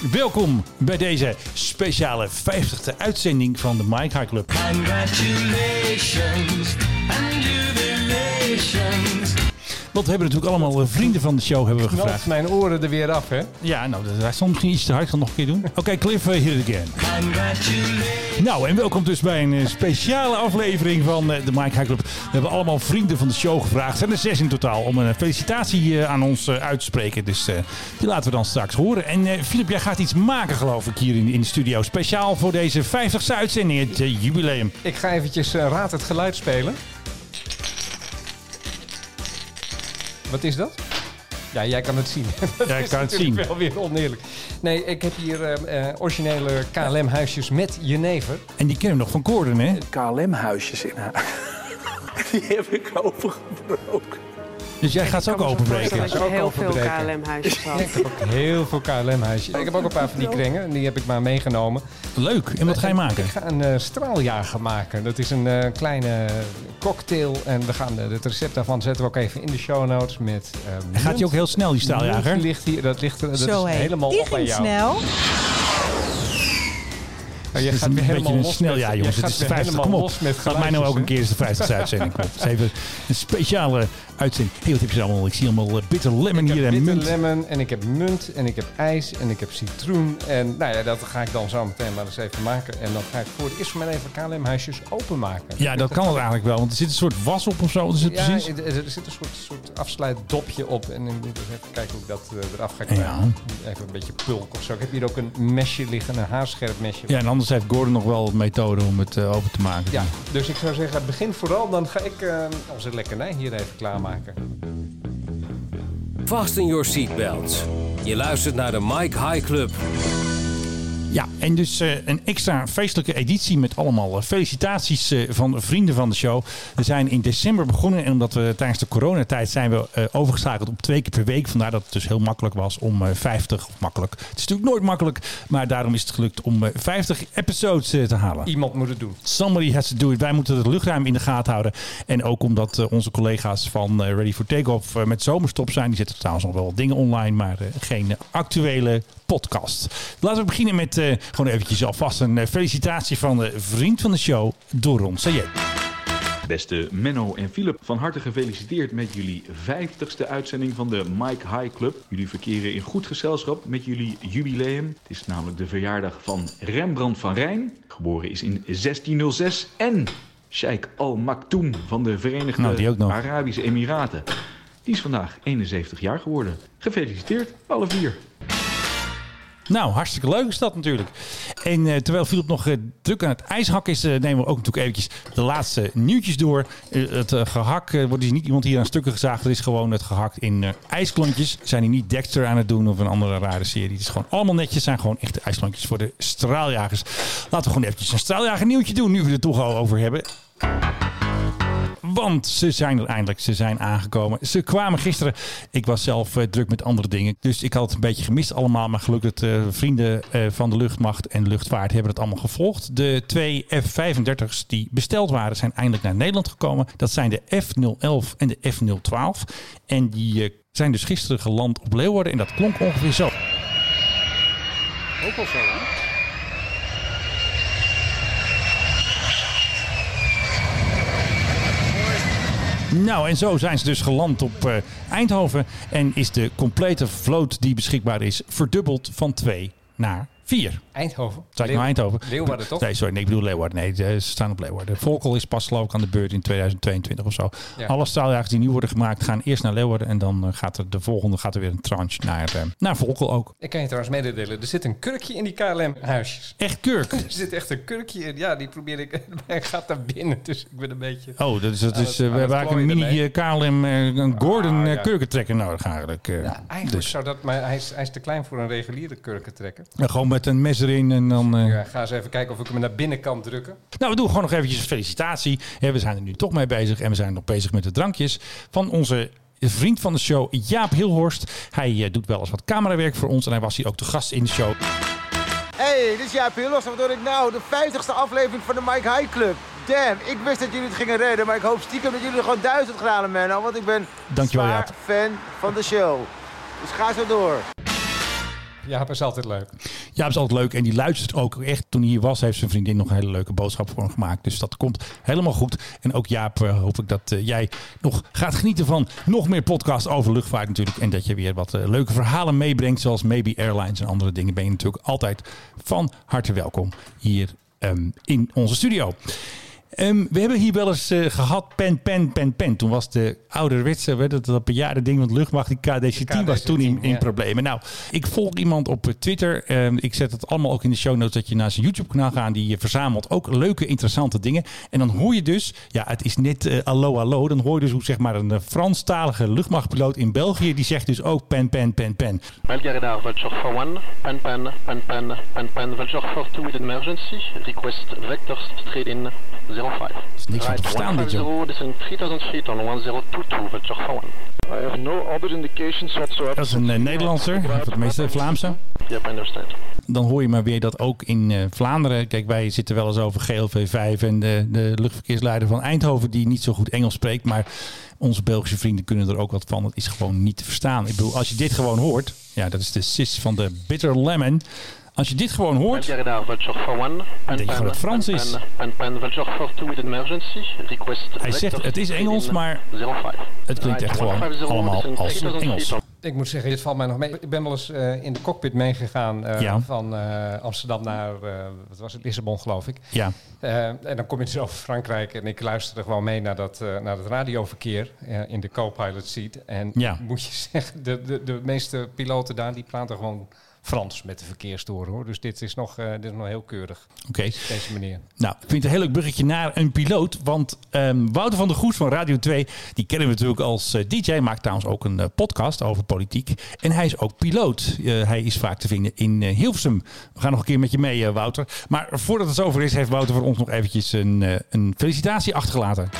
Welkom bij deze speciale 50e uitzending van de Mike High Club. Congratulations and jubilations. Want we hebben natuurlijk allemaal eh, vrienden van de show hebben we Knalt gevraagd. mijn oren er weer af, hè? Ja, nou, dat stond misschien iets te hard. Ik zal het nog een keer doen. Oké, Cliff, uh, here it again. Congratulations. Nou, en welkom dus bij een eh, speciale aflevering van eh, de Mike High Club. We hebben allemaal vrienden van de show gevraagd. Er zijn er zes in totaal om een felicitatie eh, aan ons eh, uit te spreken. Dus eh, die laten we dan straks horen. En eh Filip, jij gaat iets maken geloof ik hier in, in de studio. Speciaal voor deze 50ste uitzending, het eh, jubileum. Ik ga eventjes eh, Raad het Geluid spelen. Wat is dat? Ja, jij kan het zien. Dat Jij is kan het natuurlijk zien. wel weer oneerlijk. Nee, ik heb hier eh, eh, originele KLM-huisjes met jenever. En die kennen we nog van Koorden, hè? KLM-huisjes in haar. Die heb ik overgebroken. Dus jij gaat ze ook openbreken. je ook heel veel. KLM-huisjes Ja, had. ik heb ook heel veel KLM-huisjes. Ik heb ook een paar van die krengen. En die heb ik maar meegenomen. Leuk. En wat ga je maken? Ik ga een eh, straaljager maken. Dat is een eh, kleine cocktail. En we gaan, eh, het recept daarvan zetten we ook even in de show notes. Met, eh, Gaat hij ook heel snel, die straaljager? Die ligt hier, dat ligt er, dat Zo is helemaal Die op aan jou. snel. Oh, je Het is gaat een weer beetje helemaal een los snel, met- ja je jongens, het gaat is de weer 50. helemaal Kom op, los met gaat mij nou ook een keer eens de 50ste uitzending. Het is even een speciale uitzending. Hey, wat heb je allemaal? Ik zie allemaal eh, bitter lemon Ik hier heb en bitter munt. lemon en ik heb munt en ik heb ijs en ik heb citroen. En nou ja, dat ga ik dan zo meteen maar eens even maken. En dan ga ik voor het eerst maar even KLM-huisjes openmaken. Ja, dat kan het eigenlijk wel, want er zit een soort was op of zo. Is het Ja, precies? er, er zit een soort, soort afsluitdopje op. En ik moet even kijken hoe ik dat eh, eraf ga krijgen. Ja. Even een beetje pulk of zo. Ik heb hier ook een mesje liggen, een haarscherp mesje. Ja, en anders heeft Gordon nog wel methode om het eh, open te maken. Ja, dus ik zou zeggen, begin vooral. Dan ga ik eh, onze lekkernij hier even klaarmaken. Fasten your seatbelts. Je luistert naar de Mike High Club. Ja, en dus eh, een extra feestelijke editie met allemaal eh, felicitaties eh, van vrienden van de show. We zijn in december begonnen en omdat we tijdens de coronatijd zijn we eh, overgeschakeld op twee keer per week. Vandaar dat het dus heel makkelijk was om eh, 50, of makkelijk, het is natuurlijk nooit makkelijk, maar daarom is het gelukt om eh, 50 episodes te halen. Iemand moet het doen. Somebody has to do it. Wij moeten het luchtruim in de gaten houden. En ook omdat onze collega's van Ready for Takeoff met zomerstop zijn. Die zetten trouwens nog wel dingen online, maar geen actuele podcast. Laten we beginnen met eh, gewoon eventjes alvast een eh, felicitatie van de vriend van de show, Doron Sayed. Beste Menno en Philip, van harte gefeliciteerd met jullie 50ste uitzending van de Mike High Club. Jullie verkeren in goed gezelschap met jullie jubileum. Het is namelijk de verjaardag van Rembrandt van Rijn, geboren is in 1606. En Sheikh Al Maktoum van de Verenigde Nou. Arabische Emiraten. Die is vandaag 71 jaar geworden. Gefeliciteerd, alle vier. Nou, hartstikke leuk is dat natuurlijk. En eh, terwijl Philip nog eh, druk aan het ijshak is, eh, nemen we ook natuurlijk eventjes de laatste nieuwtjes door. Het eh, gehak eh, wordt dus niet iemand hier aan stukken gezaagd. Er is gewoon het gehakt in ijsklontjes. Zijn die niet Dexter aan het doen of een andere rare serie. Het is gewoon allemaal netjes. zijn gewoon echte ijsklontjes voor de straaljagers. Laten we gewoon eventjes een straaljager nieuwtje doen, nu we het toch al over hebben. Want ze zijn er eindelijk. Ze zijn aangekomen. Ze kwamen gisteren. Ik was zelf eh, druk met andere dingen. Dus ik had het een beetje gemist allemaal. Maar gelukkig de vrienden eh, van de luchtmacht en luchtvaart hebben het allemaal gevolgd. De twee F-35's die besteld waren zijn eindelijk naar Nederland gekomen. Dat zijn de F-011 en de F-012. En die zijn dus gisteren geland op Leeuwarden. En dat klonk ongeveer zo. Ook al zo, hè? Nou, en zo zijn ze dus geland op eh, Eindhoven. En is de complete vloot die beschikbaar is verdubbeld van 2 naar 4. Eindhoven. Zei ik nou Eindhoven? Leeuwarden, toch? Nee, sorry, nee, ik bedoel Leeuwarden. Nee, ze staan op Leeuwarden. Volkel is pas geloof ik aan de beurt in 2022 of zo. Ja. Alle straaljagers die nieuw worden gemaakt gaan eerst naar Leeuwarden. En dan eh, gaat er de volgende gaat er weer een tranche naar, eh, naar Volkel ook. Ik kan je trouwens mededelen, er zit een kurkje in die KLM-huisjes. Echt kurk. Er zit echt een kurkje in. Ja, die probeer ik. Hij gaat naar binnen, dus ik ben een beetje... Oh, dat is, dat is, het- we hebben eigenlijk een mini eh, KLM, een Gordon Ah, ja. kurkentrekker nodig eigenlijk. Ja, eigenlijk dus, zou dat, maar hij is, hij is te klein voor een reguliere kurkentrekker. eh, gewoon met een mes erin en dan... eh, Ja, ga eens even kijken of ik hem naar binnen kan drukken. Nou, we doen gewoon nog eventjes een felicitatie. We zijn er nu toch mee bezig en we zijn nog bezig met de drankjes van onze vriend van de show, Jaap Hilhorst. Hij eh, doet wel eens wat camerawerk voor ons en hij was hier ook te gast in de show. Hey, dit is Jaap Hillos. Wat doe ik nou? De 50ste aflevering van de Mike High Club. Damn, ik wist dat jullie het gingen redden, maar ik hoop stiekem dat jullie er gewoon duizend gaan halen, man. Want ik ben Dankjewel, zwaar Jaap. fan van de show. Dus ga zo door. Jaap is altijd leuk. Ja, is altijd leuk. En die luistert ook echt. Toen hij hier was, heeft zijn vriendin nog een hele leuke boodschap voor hem gemaakt. Dus dat komt helemaal goed. En ook Jaap, eh, hoop ik dat eh, jij nog gaat genieten van nog meer podcasts over luchtvaart natuurlijk. En dat je weer wat eh, leuke verhalen meebrengt. Zoals Maybe Airlines en andere dingen. Ben je natuurlijk altijd van harte welkom hier ehm, in onze studio. Ehm, we hebben hier wel eens eh, gehad pen, pen, pen, pen. Toen was de ouderwetse, weet het, dat bejaarde ding van de luchtmacht, die KDC-10 was toen in, in ja. problemen. Nou, ik volg iemand op eh, Twitter. Ehm, ik zet het allemaal ook in de show notes dat je naar zijn YouTube-kanaal gaat. Die eh, verzamelt ook leuke, interessante dingen. En dan hoor je dus, ja, het is net eh allo, allo. Dan hoor je dus hoe zeg maar een eh, Franstalige luchtmachtpiloot in België, die zegt dus ook pen, pen, pen, pen. Belgaradar Vulture 41, pen pen, pen pen, pen pen, Vulture 42 with emergency, request vector straight in 05. Is niks van te verstaan, dit, joh. 150, this is 3000 feet on 1022, Vulture 41. I have no other indications whatsoever. Dat is een eh, Nederlandser, de meeste Vlaamse. Yep, I understand. dan hoor je maar weer dat ook in eh, Vlaanderen. Kijk, wij zitten wel eens over GLV5 en de, de luchtverkeersleider van Eindhoven, die niet zo goed Engels spreekt. Maar onze Belgische vrienden kunnen er ook wat van. Het is gewoon niet te verstaan. Ik bedoel, als je dit gewoon hoort. Ja, dat is de sis van de Bitter Lemon. Als je dit gewoon hoort. Belgaradar Vulture 41, pen denk je dat het Frans is. pen, pen pen, Vulture 42 with emergency, request Hij zegt, het is Engels, maar 05. het klinkt echt gewoon 150, allemaal als 3000 Engels. Ik moet zeggen, dit valt mij nog mee. Ik ben wel eens eh, in de cockpit meegegaan eh, Ja. van eh, Amsterdam naar, eh, wat was het, Lissabon geloof ik. Ja, Eh, en dan kom je dus over Frankrijk en ik luisterde gewoon mee naar, dat, eh, naar het radioverkeer eh, in de co-pilot seat. En Ja. moet je zeggen, de, de, de meeste piloten daar, die praten gewoon Frans met de verkeersdoor hoor. Dus dit is nog, eh, dit is nog heel keurig, oké. deze meneer. Nou, ik vind het een heel leuk bruggetje naar een piloot. Want ehm, Wouter van der Goes van Radio 2, die kennen we natuurlijk als eh, DJ. Maakt trouwens ook een eh, podcast over politiek. En hij is ook piloot. Hij is vaak te vinden in Hilversum. We gaan nog een keer met je mee, Wouter. Maar voordat het zover is, heeft Wouter voor ons nog eventjes een, een felicitatie achtergelaten.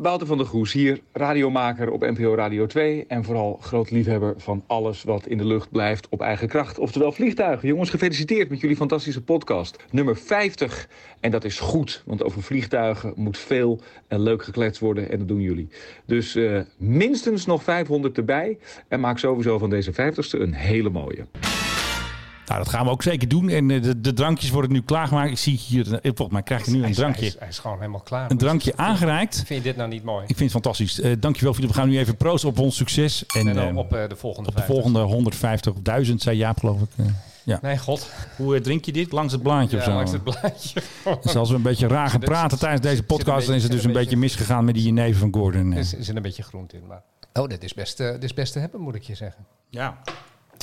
Wouter van der Goes hier, radiomaker op NPO Radio 2 en vooral groot liefhebber van alles wat in de lucht blijft op eigen kracht. Oftewel vliegtuigen. Jongens, gefeliciteerd met jullie fantastische podcast. Nummer 50. En dat is goed, want over vliegtuigen moet veel en leuk gekletst worden en dat doen jullie. Dus eh, minstens nog 500 erbij en maak sowieso van deze 50ste een hele mooie. Nou, dat gaan we ook zeker doen. En eh, de, de drankjes worden nu klaargemaakt. Ik zie hier, eh, volgens mij krijg je nu een Hij drankje, is, hij is gewoon helemaal klaar. een drankje aangereikt. Vind je dit nou niet mooi? Ik vind het fantastisch. Eh, dankjewel, Philip. We gaan nu even proosten op ons succes. En, En dan op de volgende Op de 50. volgende 150.000, zei Jaap geloof ik. Ja. Nee, god. Hoe drink je dit? Langs het blaadje of zo? langs het blaadje. Dus als we een beetje raar gaan praten tijdens deze podcast, dan is het dus een beetje misgegaan met die jenever van Gordon. Er zit een beetje groente in. Maar... Oh, dit is, best, dit is best te hebben, moet ik je zeggen. Ja,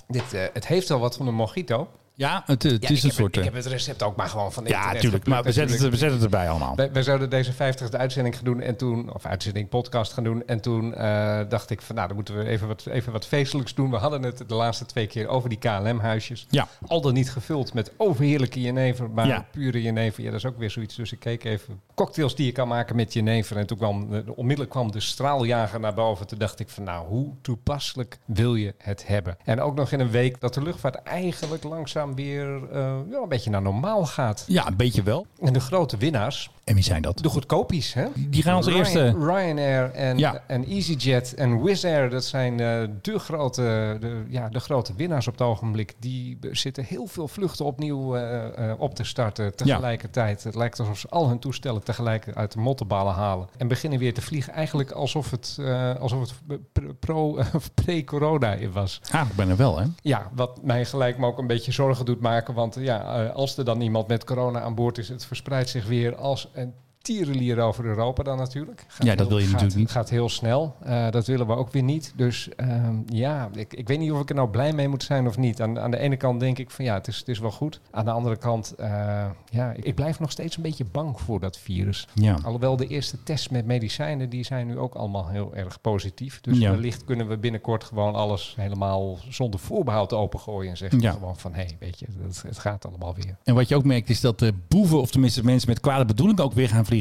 Dit, eh, het heeft wel wat van een mojito. Ja het, het Ja, is een heb soort... ik eh, heb het recept ook maar gewoon van ja, natuurlijk. Maar we zetten, het, we zetten het erbij allemaal. Wij zouden deze 50ste uitzending gaan doen en toen, of uitzending podcast gaan doen. En toen eh, dacht ik van nou, dan moeten we even wat, even wat feestelijks doen. We hadden het de laatste twee keer over die KLM-huisjes. Ja. Al dan niet gevuld met overheerlijke jenever, maar Ja. pure jenever. Ja, dat is ook weer zoiets. Dus ik keek even cocktails die je kan maken met jenever. En toen kwam, onmiddellijk kwam de straaljager naar boven. Toen dacht ik van nou, hoe toepasselijk wil je het hebben? En ook nog in een week dat de luchtvaart eigenlijk langzaam weer eh, ja, een beetje naar normaal gaat. Ja, een beetje wel. En de grote winnaars, En wie zijn dat? de goedkopies, hè? Die gaan als Ryan- eerste... Ryanair en, Ja. en EasyJet en Wizz Air, dat zijn eh, de, grote, de, ja, de grote winnaars op het ogenblik. Die zitten heel veel vluchten opnieuw eh, eh, op te starten tegelijkertijd. Het lijkt alsof ze al hun toestellen tegelijk uit de mottenballen halen. En beginnen weer te vliegen, eigenlijk alsof het, alsof het pro- pre-corona was. Ah, ik ben er wel, hè? Ja, wat mij gelijk me ook een beetje zorgen doet maken. Want ja, als er dan iemand met corona aan boord is, het verspreidt zich weer als een tierenlier over Europa dan natuurlijk. Gaat Ja, dat heel- wil je gaat- natuurlijk niet. gaat heel snel. Eh, dat willen we ook weer niet. Dus ehm, ja, ik, ik weet niet of ik er nou blij mee moet zijn of niet. Aan, aan de ene kant denk ik van ja, het is, het is wel goed. Aan de andere kant, eh, ja, ik, ik blijf nog steeds een beetje bang voor dat virus. Ja. Alhoewel de eerste tests met medicijnen, die zijn nu ook allemaal heel erg positief. Dus Ja. wellicht kunnen we binnenkort gewoon alles helemaal zonder voorbehoud opengooien. En zeggen Ja. gewoon van, hé, weet je, het, het gaat allemaal weer. En wat je ook merkt is dat de boeven, of tenminste mensen met kwade bedoelingen ook weer gaan vliegen.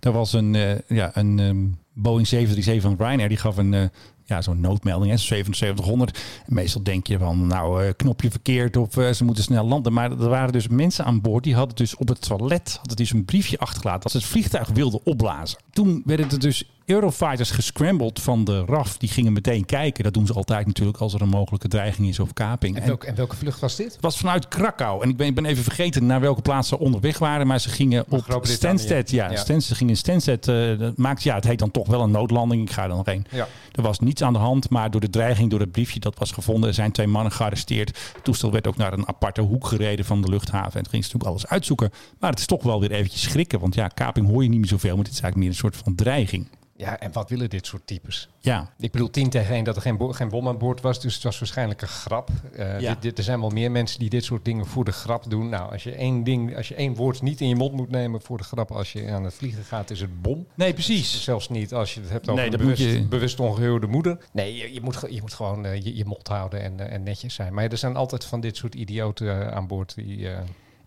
Er was een, eh, ja, een ehm, Boeing 737 van Ryanair, die gaf een, eh, ja, zo'n noodmelding, hè, 7700. En meestal denk je van, nou, eh, knopje verkeerd of ze moeten snel landen. Maar er waren dus mensen aan boord, die hadden dus op het toilet hadden dus een briefje achtergelaten dat ze het vliegtuig wilden opblazen. Toen werd het dus Eurofighters gescrambled van de RAF. Die gingen meteen kijken. Dat doen ze altijd natuurlijk als er een mogelijke dreiging is of kaping. En, En welke, en welke vlucht was dit? het was vanuit Krakau. En ik ben, ik ben even vergeten naar welke plaats ze onderweg waren. Maar ze gingen op. Stansted. Ja, Ja. Stansted, ze gingen in Stansted. eh, dat maakt, ja, het heet dan toch wel een noodlanding. Ik ga er nog heen. Ja. Er was niets aan de hand, maar door de dreiging, door het briefje dat was gevonden, er zijn twee mannen gearresteerd. Het toestel werd ook naar een aparte hoek gereden van de luchthaven. En toen gingen ze natuurlijk alles uitzoeken. Maar het is toch wel weer eventjes schrikken. Want ja, kaping hoor je niet meer zoveel, maar dit is eigenlijk meer een soort van dreiging. Ja, en wat willen dit soort types? Ja, Ik bedoel, 10 tegen 1 dat er geen, geen bom aan boord was. Dus het was waarschijnlijk een grap. Eh, Ja. dit, dit- er zijn wel meer mensen die dit soort dingen voor de grap doen. Nou, als je één ding, als je één woord niet in je mond moet nemen voor de grap als je aan het vliegen gaat, is het bom. nee, precies. Zelfs niet als je het hebt over Nee, moet bewust, je- bewust ongehuwde moeder. Nee, je, je moet, je moet gewoon eh, je, je mond houden en, eh, en netjes zijn. Maar er zijn altijd van dit soort idioten aan boord die,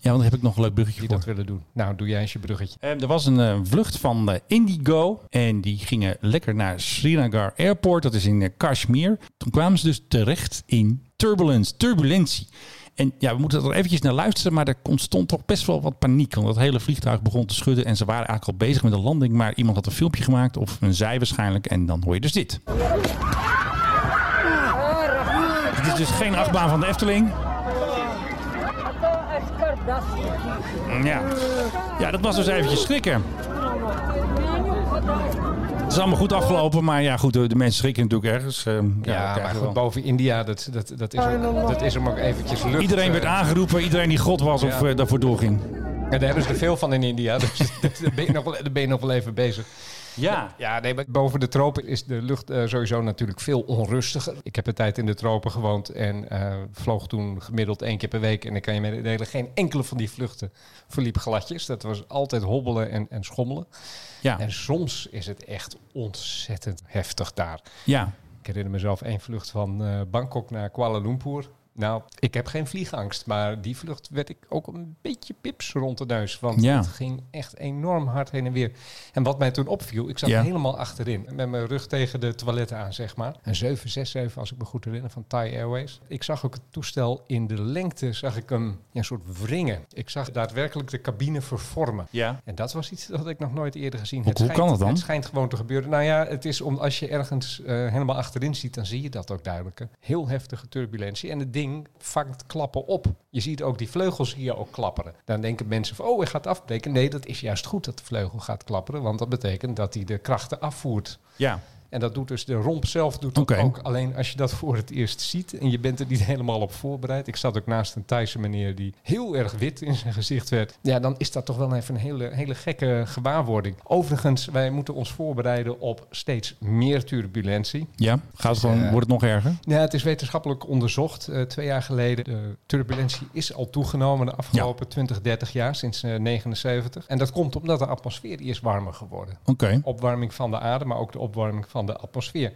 Ja, want daar heb ik nog een leuk bruggetje die voor. dat willen doen. Nou, doe jij eens je bruggetje. Eh, er was een eh, vlucht van eh, Indigo en die gingen lekker naar Srinagar Airport. Dat is in Kashmir. Toen kwamen ze dus terecht in turbulence, turbulentie. En ja, we moeten er eventjes naar luisteren, maar er ontstond toch best wel wat paniek. Want het hele vliegtuig begon te schudden en ze waren eigenlijk al bezig met de landing. Maar iemand had een filmpje gemaakt, of een zij waarschijnlijk, en dan hoor je dus dit. Dit is dus geen achtbaan van de Efteling. Ja. ja, dat was dus eventjes schrikken. Het is allemaal goed afgelopen, maar ja, goed, de, mensen schrikken natuurlijk ergens. Eh, Ja, maar goed, boven India, dat, dat, dat, is, hem, dat is hem ook eventjes lucht. Iedereen werd eh, aangeroepen, iedereen die God was of Ja. eh, daarvoor doorging. En daar hebben ze er veel van in India. Dus daar ben je nog wel, daar ben je nog wel even bezig. Ja. Ja, nee, maar boven de tropen is de lucht eh, sowieso natuurlijk veel onrustiger. Ik heb een tijd in de tropen gewoond en eh, vloog toen gemiddeld één keer per week. En ik kan je mededelen, geen enkele van die vluchten verliep gladjes. Dat was altijd hobbelen en, en schommelen. Ja. En soms is het echt ontzettend heftig daar. ja. Ik herinner mezelf één vlucht van eh, Bangkok naar Kuala Lumpur. Nou, ik heb geen vliegangst, maar die vlucht werd ik ook een beetje pips rond de neus. Want Ja. het ging echt enorm hard heen en weer. En wat mij toen opviel, ik zat Ja. helemaal achterin. Met mijn rug tegen de toiletten aan, zeg maar. Een 767, als ik me goed herinner, van Thai Airways. Ik zag ook het toestel in de lengte, zag ik hem ja, een soort wringen. Ik zag daadwerkelijk de cabine vervormen. Ja. En dat was iets dat ik nog nooit eerder gezien heb. hoe schijnt- kan dat dan? Het schijnt gewoon te gebeuren. Nou ja, het is om als je ergens eh, helemaal achterin ziet, dan zie je dat ook duidelijk. Heel heftige turbulentie. En het ding vangt klappen op. Je ziet ook die vleugels hier ook klapperen. Dan denken mensen van, oh, hij gaat afbreken. Nee, dat is juist goed dat de vleugel gaat klapperen. Want dat betekent dat hij de krachten afvoert. Ja. En dat doet dus de romp zelf doet dat ook. Alleen als je dat voor het eerst ziet en je bent er niet helemaal op voorbereid. Ik zat ook naast een Thaise meneer die heel erg wit in zijn gezicht werd. Ja, dan is dat toch wel even een hele, hele gekke gewaarwording. Overigens, wij moeten ons voorbereiden op steeds meer turbulentie. Ja. Gaat het gewoon, eh, wordt het nog erger? Ja, het is wetenschappelijk onderzocht eh, twee jaar geleden. De turbulentie is al toegenomen de afgelopen 20, 30 jaar, sinds eh, 79. En dat komt omdat de atmosfeer is warmer geworden Oké. opwarming van de aarde, maar ook de opwarming van de atmosfeer.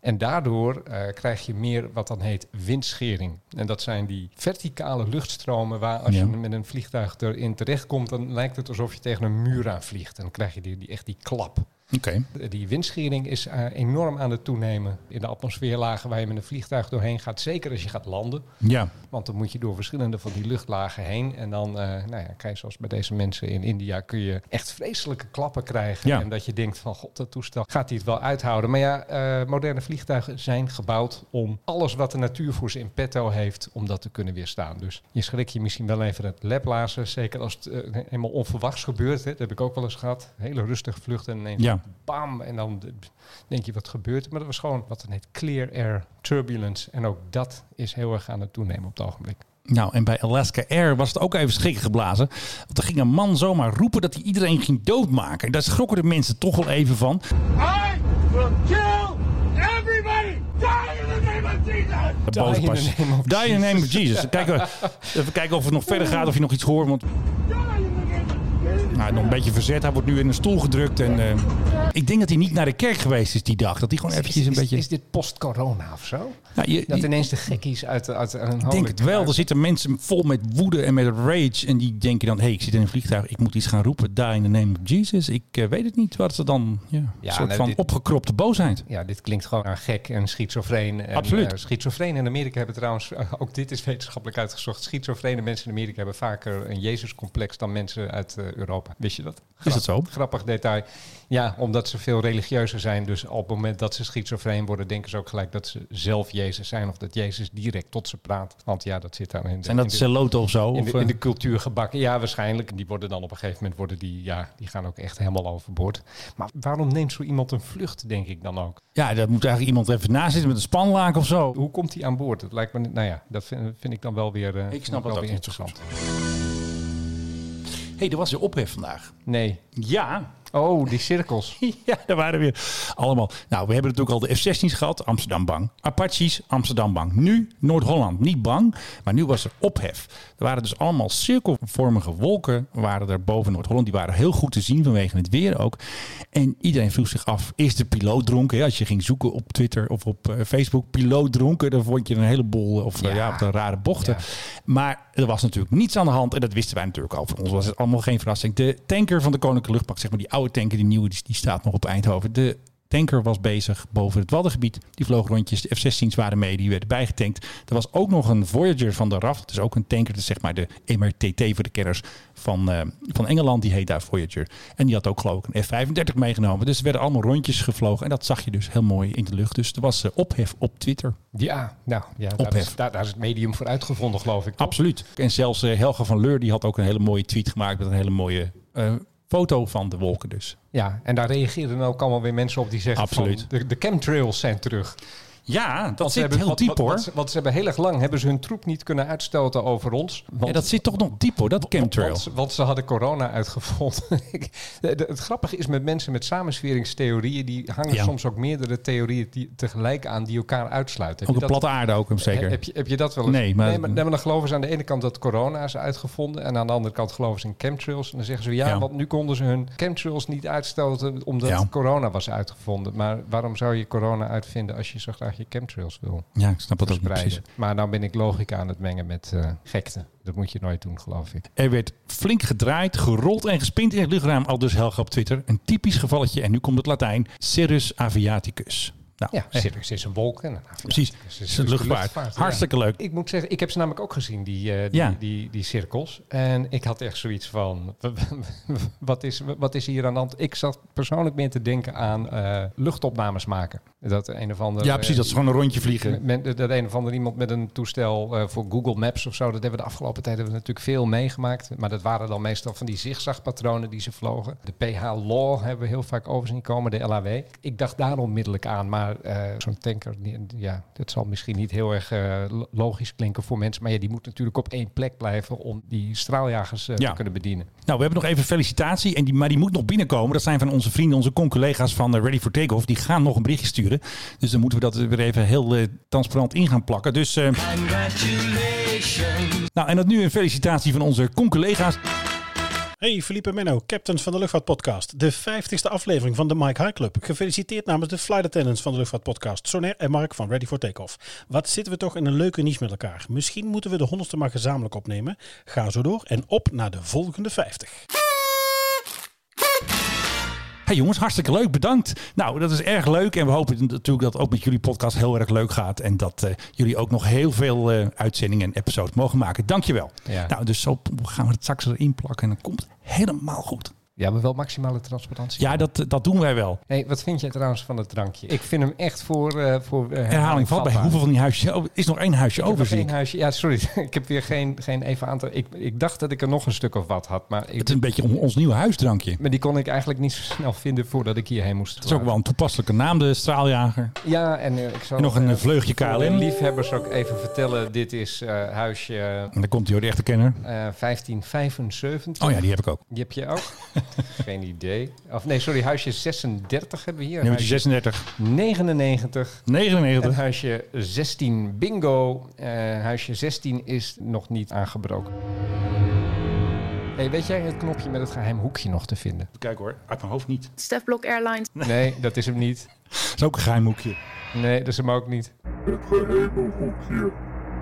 En daardoor eh, krijg je meer wat dan heet windschering. En dat zijn die verticale luchtstromen waar als Ja. je met een vliegtuig erin terechtkomt, dan lijkt het alsof je tegen een muur aan vliegt. En dan krijg je die, die, echt die klap. Oké. Die windschering is eh, enorm aan het toenemen in de atmosfeerlagen waar je met een vliegtuig doorheen gaat. Zeker als je gaat landen. Ja. Want dan moet je door verschillende van die luchtlagen heen. En dan eh, nou ja, krijg je zoals bij deze mensen in India... kun je echt vreselijke klappen krijgen. Ja. En dat je denkt van god, dat toestel gaat hij het wel uithouden. Maar ja, eh, moderne vliegtuigen zijn gebouwd om alles wat de natuur voor ze in petto heeft... om dat te kunnen weerstaan. Dus je schrik je misschien wel even het laplazen. Zeker als het helemaal onverwachts gebeurt. Hè. Dat heb ik ook wel eens gehad. Hele rustige vlucht en ineens Ja. Bam. En dan denk je wat gebeurt. er? Maar dat was gewoon wat dan heet clear air turbulence. En ook dat is heel erg aan het toenemen op het ogenblik. Nou, en bij Alaska Air was het ook even schrikken geblazen. Want er ging een man zomaar roepen dat hij iedereen ging doodmaken. En daar schrokken de mensen toch wel even van. I will kill everybody! Die in the name of Jesus! De Die in the name of Die in the name of Jesus. Kijken, we- even kijken of het nog verder gaat, of je nog iets hoort. Want Die in the name of Jesus! Nou, nog een beetje verzet. Hij wordt nu in een stoel gedrukt. En, eh, ik denk dat hij niet naar de kerk geweest is die dag. Dat hij gewoon eventjes een is, beetje... is dit post-corona of zo? Nou, je- Dat je- ineens de gekkies uit, uit een ik denk het wel. Er zitten mensen vol met woede en met rage. En die denken dan, hé, hey, ik zit in een vliegtuig. Ik moet iets gaan roepen. Die in the name of Jesus. Ik eh, weet het niet. Wat ze dan... Ja, een Ja, soort nee, van dit- opgekropte boosheid. Ja, dit klinkt gewoon aan gek en schizofreen. En, Absoluut. eh, schizofreen in Amerika hebben trouwens, eh, ook dit is wetenschappelijk uitgezocht. Schizofrene mensen in Amerika hebben vaker een Jezus-complex dan mensen uit Europa. Wist je dat? Is dat zo? Grappig detail. Ja, omdat ze veel religieuzer zijn. Dus op het moment dat ze schizofreen worden, denken ze ook gelijk dat ze zelf Jezus zijn. Of dat Jezus direct tot ze praat. Want ja, dat zit daar in de, Zijn dat celoten of zo? in de, in de eh, cultuur gebakken. Ja, waarschijnlijk. Die worden dan op een gegeven moment worden die, ja, die gaan ook echt helemaal overboord. Maar waarom neemt zo iemand een vlucht, denk ik dan ook? ja, daar moet eigenlijk iemand even naast zitten met een spanlaak of zo. Hoe komt hij aan boord? Dat lijkt me, nou ja, dat vind, vind ik dan wel weer, eh, Ik snap wel het weer ook interessant. hey, er was weer ophef vandaag. Nee. Ja, Oh, die cirkels. ja, daar waren weer allemaal. Nou, we hebben natuurlijk al de F-16's gehad, Amsterdam bang. Apaches, Amsterdam bang. Nu Noord-Holland niet bang, maar nu was er ophef. Er waren dus allemaal cirkelvormige wolken waren er boven Noord-Holland. Die waren heel goed te zien vanwege het weer ook. En iedereen vroeg zich af, is de piloot dronken? Ja, als je ging zoeken op Twitter of op eh, Facebook, piloot dronken, dan vond je een heleboel of ja, ja op de rare bochten. Maar er was natuurlijk niets aan de hand en dat wisten wij natuurlijk al. Voor ons was het allemaal geen verrassing. De tanker van de Koninklijke Luchtmacht, zeg maar die oude tanker, die nieuwe, die, die staat nog op Eindhoven. De tanker was bezig boven het Waddengebied. Die vloog rondjes. De F-16's waren mee, die werden bijgetankt. Er was ook nog een Voyager van de RAF. Dat is ook een tanker, dat is zeg maar de MRTT voor de kenners van, eh, van Engeland. Die heet daar Voyager. En die had ook geloof ik een F-35 meegenomen. Dus er werden allemaal rondjes gevlogen. En dat zag je dus heel mooi in de lucht. Dus er was eh, ophef op Twitter. Ja, nou, ja, daar, Ophef. is, daar, daar is het medium voor uitgevonden, geloof ik. toch? Absoluut. En zelfs eh, Helga van Leur die had ook een hele mooie tweet gemaakt met een hele mooie foto van de wolken dus. Ja, en daar reageerden dan ook allemaal weer mensen op die zeggen Absoluut. van de, de chemtrails zijn terug. Ja, dat Want zit hebben, heel diep hoor. Want, ze- want ze hebben heel erg lang hebben ze hun troep niet kunnen uitstoten over ons. Want, Ja, dat zit toch nog diep hoor, dat chemtrail. Want, ze- want ze hadden corona uitgevonden. De- de- het grappige is met mensen met samensweringstheorieën, die hangen Ja. soms ook meerdere theorieën die, tegelijk aan die elkaar uitsluiten. Ook een dat- platte aarde ook hem zeker. Heb je, heb je dat wel eens? Nee, maar- nee, maar, dan geloven ze aan de ene kant dat corona is uitgevonden. En aan de andere kant geloven ze in chemtrails. En dan zeggen ze ja, Ja. want nu konden ze hun chemtrails niet uitstoten omdat Ja. corona was uitgevonden. Maar waarom zou je corona uitvinden als je zo graag je chemtrails wil Ja, ik snap dat ook precies. Maar nou ben ik logica aan het mengen met eh, gekte. Dat moet je nooit doen, geloof ik. Er werd flink gedraaid, gerold en gespind in het luchtruim. Al dus Helga op Twitter. Een typisch gevalletje, en nu komt het Latijn, Cirrus aviaticus. Nou, Ja, eh, Cirrus is een wolk. En, nou, precies. Het Het is, een luchtvaart. Hartstikke leuk. Ik moet zeggen, ik heb ze namelijk ook gezien, die, eh, die, Ja. die, die, cirkels. En ik had echt zoiets van, wat is, wat is hier aan de hand? Ik zat persoonlijk meer te denken aan eh, luchtopnames maken. Dat een of ander... Ja, precies. Dat is gewoon een rondje vliegen. Met, met- dat een of ander iemand met een toestel eh, voor Google Maps of zo. Dat hebben we de afgelopen tijd hebben we natuurlijk veel meegemaakt. Maar dat waren dan meestal van die zigzagpatronen die ze vlogen. De PH Law hebben we heel vaak over zien komen, de LAW. Ik dacht daar onmiddellijk aan. Maar eh, zo'n tanker, die- ja, dat zal misschien niet heel erg eh, lo- logisch klinken voor mensen. Maar ja, die moet natuurlijk op één plek blijven om die straaljagers eh, Ja. te kunnen bedienen. Nou, we hebben nog even felicitatie. En die, maar die moet nog binnenkomen. Dat zijn van onze vrienden, onze con-collega's van Ready for Takeoff. Die gaan nog een berichtje sturen. Dus dan moeten we dat weer even heel transparant in gaan plakken. Dus, eh, nou, en dat nu een felicitatie van onze con-collega's. Hey, en Menno, captains van de Luchtvaartpodcast. De 50ste aflevering van de Mike High Club. Gefeliciteerd namens de flight attendants van de Luchtvaartpodcast, Sonair en Mark van Ready for Takeoff. Wat zitten we toch in een leuke niche met elkaar. Misschien moeten we de honderdste maar gezamenlijk opnemen. Ga zo door en op naar de volgende 50. Hey jongens, hartstikke leuk. Bedankt. Nou, dat is erg leuk. En we hopen natuurlijk dat het ook met jullie podcast heel erg leuk gaat. En dat eh, jullie ook nog heel veel eh, uitzendingen en episodes mogen maken. Dankjewel. Ja. Nou, dus zo gaan we het straks erin plakken. En dan komt het helemaal goed. Ja, maar wel maximale transparantie. Ja, dat, dat doen wij wel. Hey, wat vind jij trouwens van het drankje? Ik vind hem echt voor... eh voor eh, Herhaling valt bij. Hoeveel van die huisjes? Is nog één huisje over, zie huisje. Ja, sorry. ik heb weer geen, geen even aantal. Ik, ik dacht dat ik er nog een stuk of wat had. Maar, ik, Het is een beetje on- ons nieuwe huisdrankje. maar die kon ik eigenlijk niet zo snel vinden voordat ik hierheen moest. Het is ook wel een toepasselijke naam, de straaljager. Ja, en eh, ik zal En nog een vleugje KLM. liefhebbers ook even vertellen. Dit is huisje En dan komt hij hoor, de echte kenner. eh 1575. Oh ja, die heb ik ook. Die heb je ook? geen idee. Of nee, sorry. Huisje 36 hebben we hier. Nummer Huisje 36, 99. En 99. huisje 16 bingo. Eh, huisje 16 is nog niet aangebroken. Hey, weet jij het knopje met het geheim hoekje nog te vinden? Kijk hoor, uit mijn hoofd niet. Stef Blok Airlines. Nee, dat is hem niet. Dat is ook een geheim hoekje. Nee, dat is hem ook niet.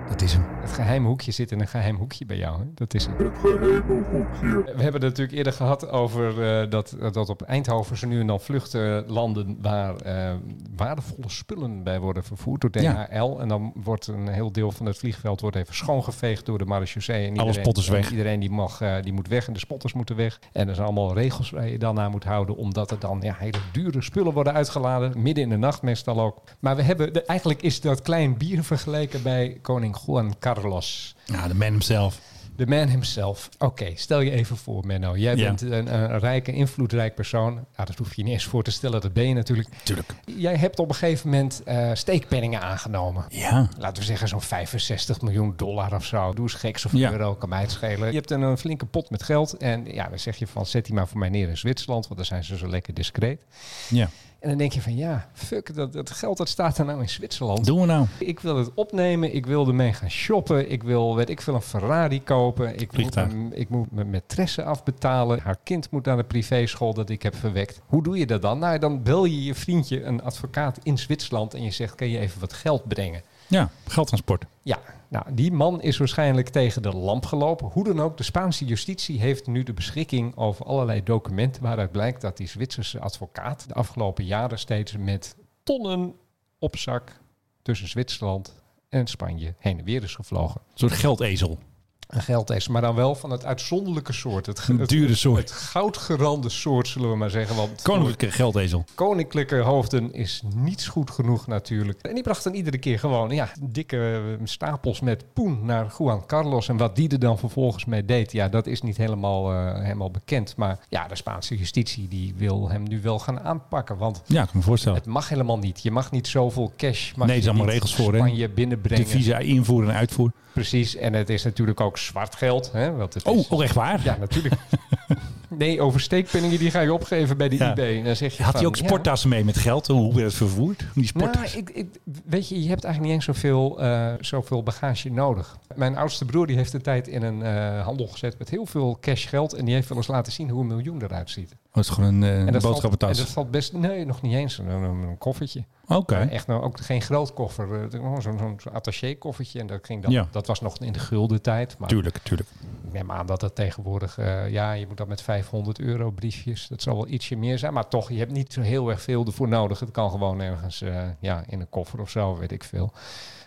Dat is hem. Het geheime hoekje zit in een geheim hoekje bij jou. Hè? Dat is het. We hebben het natuurlijk eerder gehad over eh, dat, dat op Eindhoven ze nu en dan vluchten landen waar eh, waardevolle spullen bij worden vervoerd door Ja. DHL. En dan wordt een heel deel van het vliegveld wordt even schoongeveegd door de marechaussee. En Alle iedereen- spotters weg. en Iedereen die, mag, eh, die moet weg en de spotters moeten weg. En er zijn allemaal regels waar je dan aan moet houden, omdat er dan ja, hele dure spullen worden uitgeladen. Midden in de nacht meestal ook. Maar we hebben, de- eigenlijk is dat klein bier vergeleken bij koning Juan Carlos. Ja, de man himself. De man himself. Oké, stel je even voor, Menno. Jij Ja. bent een, een rijke, invloedrijk persoon. Nou, dat hoef je niet eens voor te stellen, dat ben je natuurlijk. Tuurlijk. Jij hebt op een gegeven moment eh, steekpenningen aangenomen. Ja. Laten we zeggen zo'n 65 miljoen dollar of zo. Doe eens geks of Ja. euro, kan mij het schelen. Je hebt een, een flinke pot met geld. En ja, dan zeg je van, zet die maar voor mij neer in Zwitserland. Want daar zijn ze zo lekker discreet. Ja. En dan denk je van, ja, fuck, dat, dat geld dat staat er nou in Zwitserland. Doen we nou? Ik wil het opnemen. Ik wil ermee gaan shoppen. Ik wil, weet ik veel, een Ferrari kopen. Ik moet, Vliegtuig. mijn- ik moet mijn maîtresse afbetalen. Haar kind moet naar de privéschool dat ik heb verwekt. Hoe doe je dat dan? Nou, dan bel je je vriendje, een advocaat in Zwitserland... en je zegt, kan je even wat geld brengen? Ja, geldtransport. Ja, nou, die man is waarschijnlijk tegen de lamp gelopen. Hoe dan ook, de Spaanse justitie heeft nu de beschikking over allerlei documenten... waaruit blijkt dat die Zwitserse advocaat de afgelopen jaren steeds met tonnen op zak... tussen Zwitserland en Spanje heen en weer is gevlogen. Een soort geldezel. Een maar dan wel van het uitzonderlijke soort. Het, dure soort. het goudgerande soort, zullen we maar zeggen. Want Koninklijke geldezel. koninklijke hoofden is niets goed genoeg natuurlijk. En die brachten iedere keer gewoon ja, dikke eh, stapels met poen naar Juan Carlos. En wat die er dan vervolgens mee deed, ja, dat is niet helemaal, eh, helemaal bekend. Maar ja, de Spaanse justitie die wil hem nu wel gaan aanpakken. Want Ja, ik kan me voorstellen. het mag helemaal niet. Je mag niet zoveel cash. Mag Nee, er je zijn allemaal regels voor? Spanje binnenbrengen. De visa invoer en uitvoer. Precies. En het is natuurlijk ook zwart geld. Hè? Want het Oh, is- oh echt waar? ja, natuurlijk. Nee, over steekpenningen die ga je opgeven bij de Ja. IB. En dan zeg je Had van, hij ook ja. sporttassen mee met geld? Hoe werd het vervoerd? Die Nou, sporttassen. ik, ik, weet je, je hebt eigenlijk niet eens zoveel, eh zoveel bagage nodig. Mijn oudste broer die heeft een tijd in een eh, handel gezet met heel veel cash geld. En die heeft wel eens laten zien hoe een miljoen eruit ziet. Oh, het is gewoon een, En dat, valt, en boodschappentas. dat valt best... Nee, nog niet eens. Een, een, koffertje. Oké. Echt nou, ook geen groot koffer. zo'n attaché koffertje. En dat, ging dan, Ja. dat was nog in de gulden tijd. Maar Tuurlijk, tuurlijk. Ik neem aan dat dat tegenwoordig... eh, ja, je moet dat met 500 euro briefjes. Dat zal wel ietsje meer zijn. Maar toch, je hebt niet zo heel erg veel ervoor nodig. Het kan gewoon ergens eh, ja, in een koffer of zo, weet ik veel.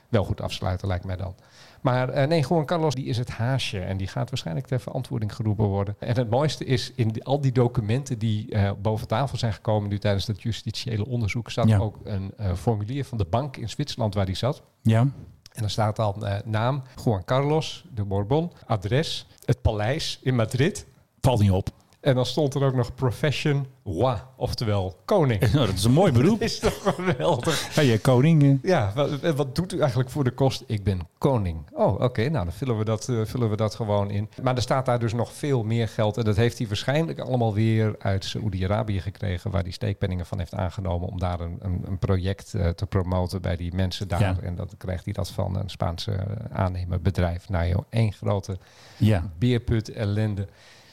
Wel goed afsluiten, lijkt mij dan. Maar eh, nee, Juan Carlos die is het haasje. En die gaat waarschijnlijk ter verantwoording geroepen worden. En het mooiste is, in die- al die documenten die boven tafel zijn gekomen... nu tijdens dat justitiële onderzoek... Ja. ook een formulier van de bank in Zwitserland waar die zat. Ja. En dan staat dan eh, naam Juan Carlos de Bourbon, adres, het paleis in Madrid. Valt niet op. En dan stond er ook nog profession roi, oftewel koning. Nou, dat is een mooi beroep. Is toch geweldig? Hey, eh, koning. eh. Ja, wat, wat doet u eigenlijk voor de kost? Ik ben koning. Oh, oké, nou dan vullen we, dat, eh, vullen we dat gewoon in. Maar er staat daar dus nog veel meer geld. En dat heeft hij waarschijnlijk allemaal weer uit Saoedi-Arabië gekregen... waar hij steekpenningen van heeft aangenomen... om daar een, een, een project eh, te promoten bij die mensen daar. Ja. En dan krijgt hij dat van een Spaanse aannemerbedrijf. Nou joh, één grote Ja. beerput ellende.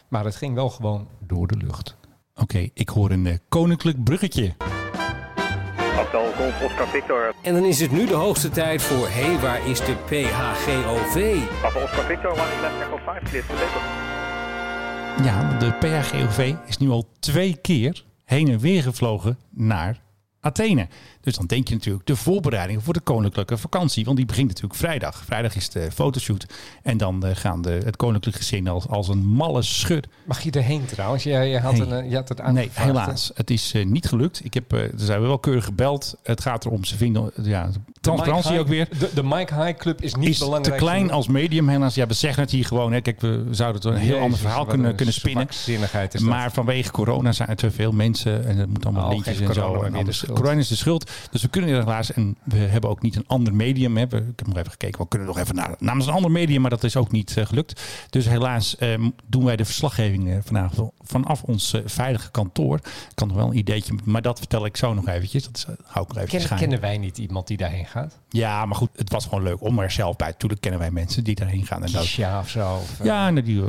Maar het ging wel gewoon door de lucht. Oké, ik hoor een eh, koninklijk bruggetje. Hotel Golf Oscar Victor. En dan is het nu de hoogste tijd voor Hé, hey, waar is de PHGOV? Papa Oscar Victor, one is left echo 5, clear. Ja, de PHGOV is nu al twee keer heen en weer gevlogen naar Athene. Dus dan denk je natuurlijk de voorbereidingen voor de koninklijke vakantie. Want die begint natuurlijk vrijdag. Vrijdag is de fotoshoot. En dan eh, gaan de, het koninklijk gezin als, als een malle schut. Mag je erheen trouwens? Je, je, had, Nee. een, eh, je had het Nee, aangevraagd. helaas. Het is eh, niet gelukt. Ik heb, eh, er zijn wel keurig gebeld. Het gaat erom, ze vinden ja, transparantie ook weer. De, de Mike High Club is niet is te belangrijk. klein als medium helaas. Ja, we zeggen het hier gewoon. Hè. Kijk, we zouden het een heel ander verhaal kunnen, kunnen spinnen. Zinnigheid is dat. Maar vanwege corona zijn er te veel mensen en het moet allemaal Oh, lintjes en zo. En anders- corona is de schuld. Dus we kunnen helaas. En we hebben ook niet een ander medium. Hè. We, ik heb nog even gekeken. We kunnen nog even naar, namens een ander medium. Maar dat is ook niet eh, gelukt. Dus helaas eh, doen wij de verslaggeving eh, vanavond vanaf ons eh, veilige kantoor. Ik kan nog wel een ideetje. Maar dat vertel ik zo nog eventjes. Dat is, hou ik nog even Ken- kennen wij niet iemand die daarheen gaat? Ja, maar goed. Het was gewoon leuk om er zelf bij. Tuurlijk kennen wij mensen die daarheen gaan. En dat, Kisha of zo? Of, ja, nou, die,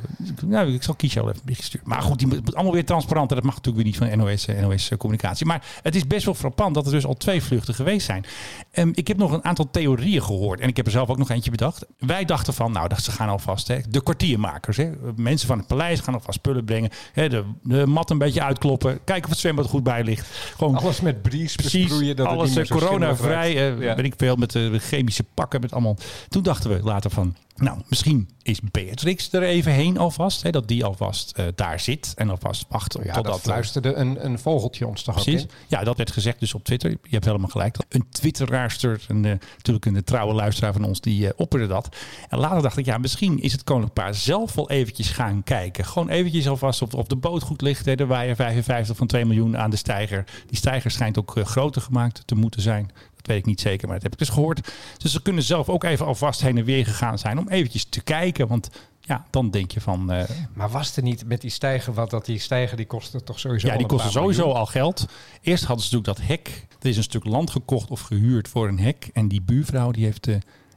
nou, ik zal Kiesja wel even sturen. Maar goed, die moet allemaal weer transparant. En dat mag natuurlijk weer niet van NOS, NOS Communicatie. Maar het is best wel frappant dat er dus al twee vluchten geweest zijn. Ehm, ik heb nog een aantal theorieën gehoord. En ik heb er zelf ook nog eentje bedacht. Wij dachten van, nou, dat ze gaan alvast. Hè, de kwartiermakers. Hè, mensen van het paleis gaan alvast spullen brengen. Hè, de, de mat een beetje uitkloppen. Kijken of het zwembad goed bij ligt. Gewoon Alles met bries Precies, besproeien. Dat alles eh, zo corona-vrij, schimmelig eh. Ja. ik veel, met de chemische pakken, met allemaal. Toen dachten we later van, nou, misschien is Beatrix er even heen alvast. Hè, dat die alvast eh, daar zit en alvast wacht Ja, totdat... dat eh, fluisterde een, een vogeltje ons toch ook Precies. in? Ja, dat werd gezegd dus op Twitter. Je hebt helemaal gelijk. Een Twitteraarster, een, eh, natuurlijk een trouwe luisteraar van ons, die eh opperde dat. En later dacht ik, ja, misschien is het koninklijk paar zelf wel eventjes gaan kijken. Gewoon eventjes alvast of, de boot goed ligt. Hè. Er waren 55 van 2 miljoen aan de steiger. Die steiger schijnt ook eh, groter gemaakt te moeten zijn. Dat weet ik niet zeker, maar dat heb ik dus gehoord. Dus ze kunnen zelf ook even alvast heen en weer gegaan zijn om eventjes te kijken. Want ja, dan denk je van... eh, Maar was er niet met die stijger wat dat die stijger die kostte toch sowieso ja, die paar sowieso miljoen? al geld. Eerst hadden ze natuurlijk dat hek. Er is een stuk land gekocht of gehuurd voor een hek. En die buurvrouw die heeft eh,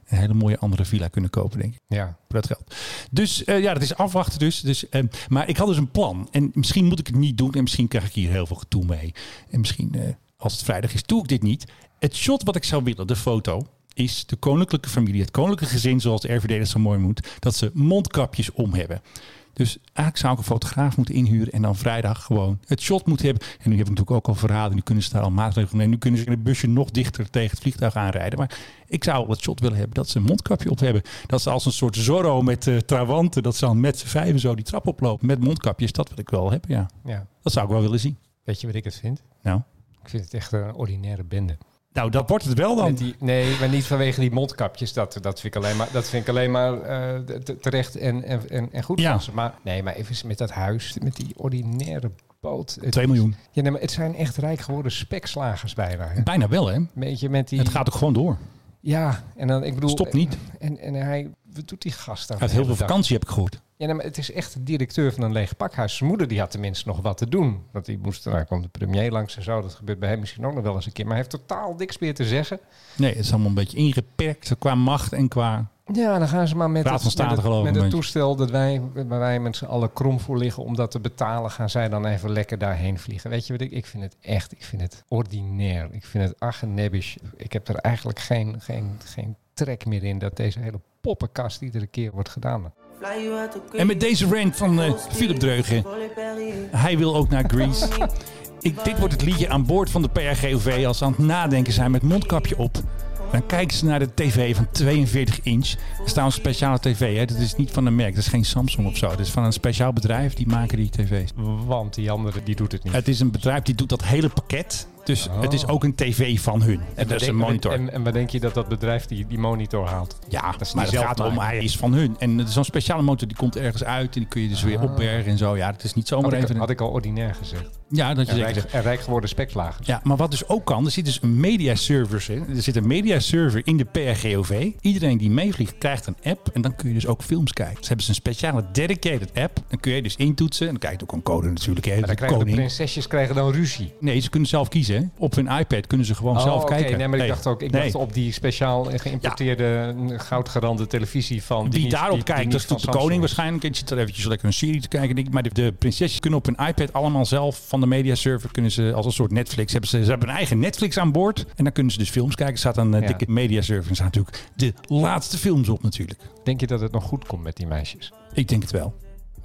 een hele mooie andere villa kunnen kopen, denk ik. Ja. Voor dat geld. Dus eh, ja, dat is afwachten dus. dus eh, maar ik had dus een plan. En misschien moet ik het niet doen. En misschien krijg ik hier heel veel gedoe mee. En misschien, als het vrijdag is, doe ik dit niet. Het shot wat ik zou willen, de foto, is de koninklijke familie, het koninklijke gezin, zoals de RVD dat zo mooi moet, dat ze mondkapjes om hebben. Dus eigenlijk zou ik een fotograaf moeten inhuren en dan vrijdag gewoon het shot moeten hebben. En nu heb ik natuurlijk ook al verhalen, nu kunnen ze daar al maatregelen nemen. Nu kunnen ze in het busje nog dichter tegen het vliegtuig aanrijden. Maar ik zou het shot willen hebben dat ze een mondkapje op hebben. Dat ze als een soort Zorro met eh trawanten, dat ze dan met z'n vijven zo die trap oplopen met mondkapjes. Dat wil ik wel hebben, ja. Ja. Dat zou ik wel willen zien. Weet je wat ik het vind? Nou, Ik vind het echt een ordinaire bende. Nou dat wordt het wel dan. Die, nee, maar niet vanwege die mondkapjes. Dat, dat vind ik alleen maar, dat vind ik alleen maar eh, te- terecht en, en, en, goed Ja. Maar nee, maar even met dat huis, met die ordinaire boot. Het- 2 miljoen. Ja, nee, maar het zijn echt rijk geworden spekslagers bijna. Hè? Bijna wel, hè? Beetje met die... Het gaat ook gewoon door. Ja, en dan, ik bedoel... Stopt niet. En, en hij... Wat doet die gast daar? Hij heeft heel veel vakantie, heb ik gehoord. Ja, nee, maar het is echt de directeur van een leeg pakhuis. Zijn moeder die had tenminste nog wat te doen. Want die moest, daar kwam de premier langs en zo. Dat gebeurt bij hem misschien ook nog wel eens een keer. Maar hij heeft totaal niks meer te zeggen. Nee, het is allemaal een beetje ingeperkt qua macht en qua... Ja, dan gaan ze maar met het, met het, met toestel dat wij, waar wij met z'n allen krom voor liggen om dat te betalen, gaan zij dan even lekker daarheen vliegen. Weet je wat ik, ik vind het echt, ik vind het ordinair. Ik vind het argenebisch. Ik heb er eigenlijk geen, geen, geen trek meer in dat deze hele poppenkast iedere keer wordt gedaan. En met deze rant van eh, Philip Dreugen. Hij wil ook naar Greece. Ik, dit wordt het liedje aan boord van de PRGOV als ze aan het nadenken zijn met mondkapje op. Dan kijken ze naar de tv van 42 inch. Er staat een speciale tv. Hè? Dat is niet van een merk. Dat is geen Samsung of zo. Dat is van een speciaal bedrijf. Die maken die tv's. Want die andere, die doet het niet. Het is een bedrijf die doet dat hele pakket. Dus Oh. het is ook een tv van hun. En dat is een monitor. En, en waar denk je dat dat bedrijf die, die monitor haalt? Ja, Dat is maar het gaat om, hij is van hun. En zo'n speciale motor die komt ergens uit en die kun je dus weer opbergen en zo. Ja, het is niet zomaar Had ik, even... had ik al ordinair gezegd. Ja, dat je En rijk, en rijk geworden spekslagers. Ja, maar wat dus ook kan, er zit dus een mediaserver in. Er zit een mediaserver in de PRGOV. Iedereen die meevliegt krijgt een app en dan kun je dus ook films kijken. Ze hebben ze een speciale dedicated app. Dan kun je dus intoetsen en dan krijg je ook een code natuurlijk. Hè, Maar de dan krijgen de koning. prinsesjes krijgen dan ruzie. Nee, ze kunnen zelf kiezen. Hè. Op hun iPad kunnen ze gewoon zelf Oh, oké. kijken. Nee, maar ik dacht ook, ik nee. dacht op die speciaal geïmporteerde goudgerande televisie van. die niet- daarop die- die kijkt, niet dat is de koning waarschijnlijk. En die zit er eventjes lekker een serie te kijken. Maar de, de prinsesjes kunnen op hun iPad allemaal zelf van de mediaserver... kunnen ze als een soort Netflix... Hebben ze, ze hebben een eigen Netflix aan boord. En dan kunnen ze dus films kijken. Er staat een eh, Ja. dikke mediaserver. En staan natuurlijk de laatste films op natuurlijk. Denk je dat het nog goed komt met die meisjes? Ik denk het wel.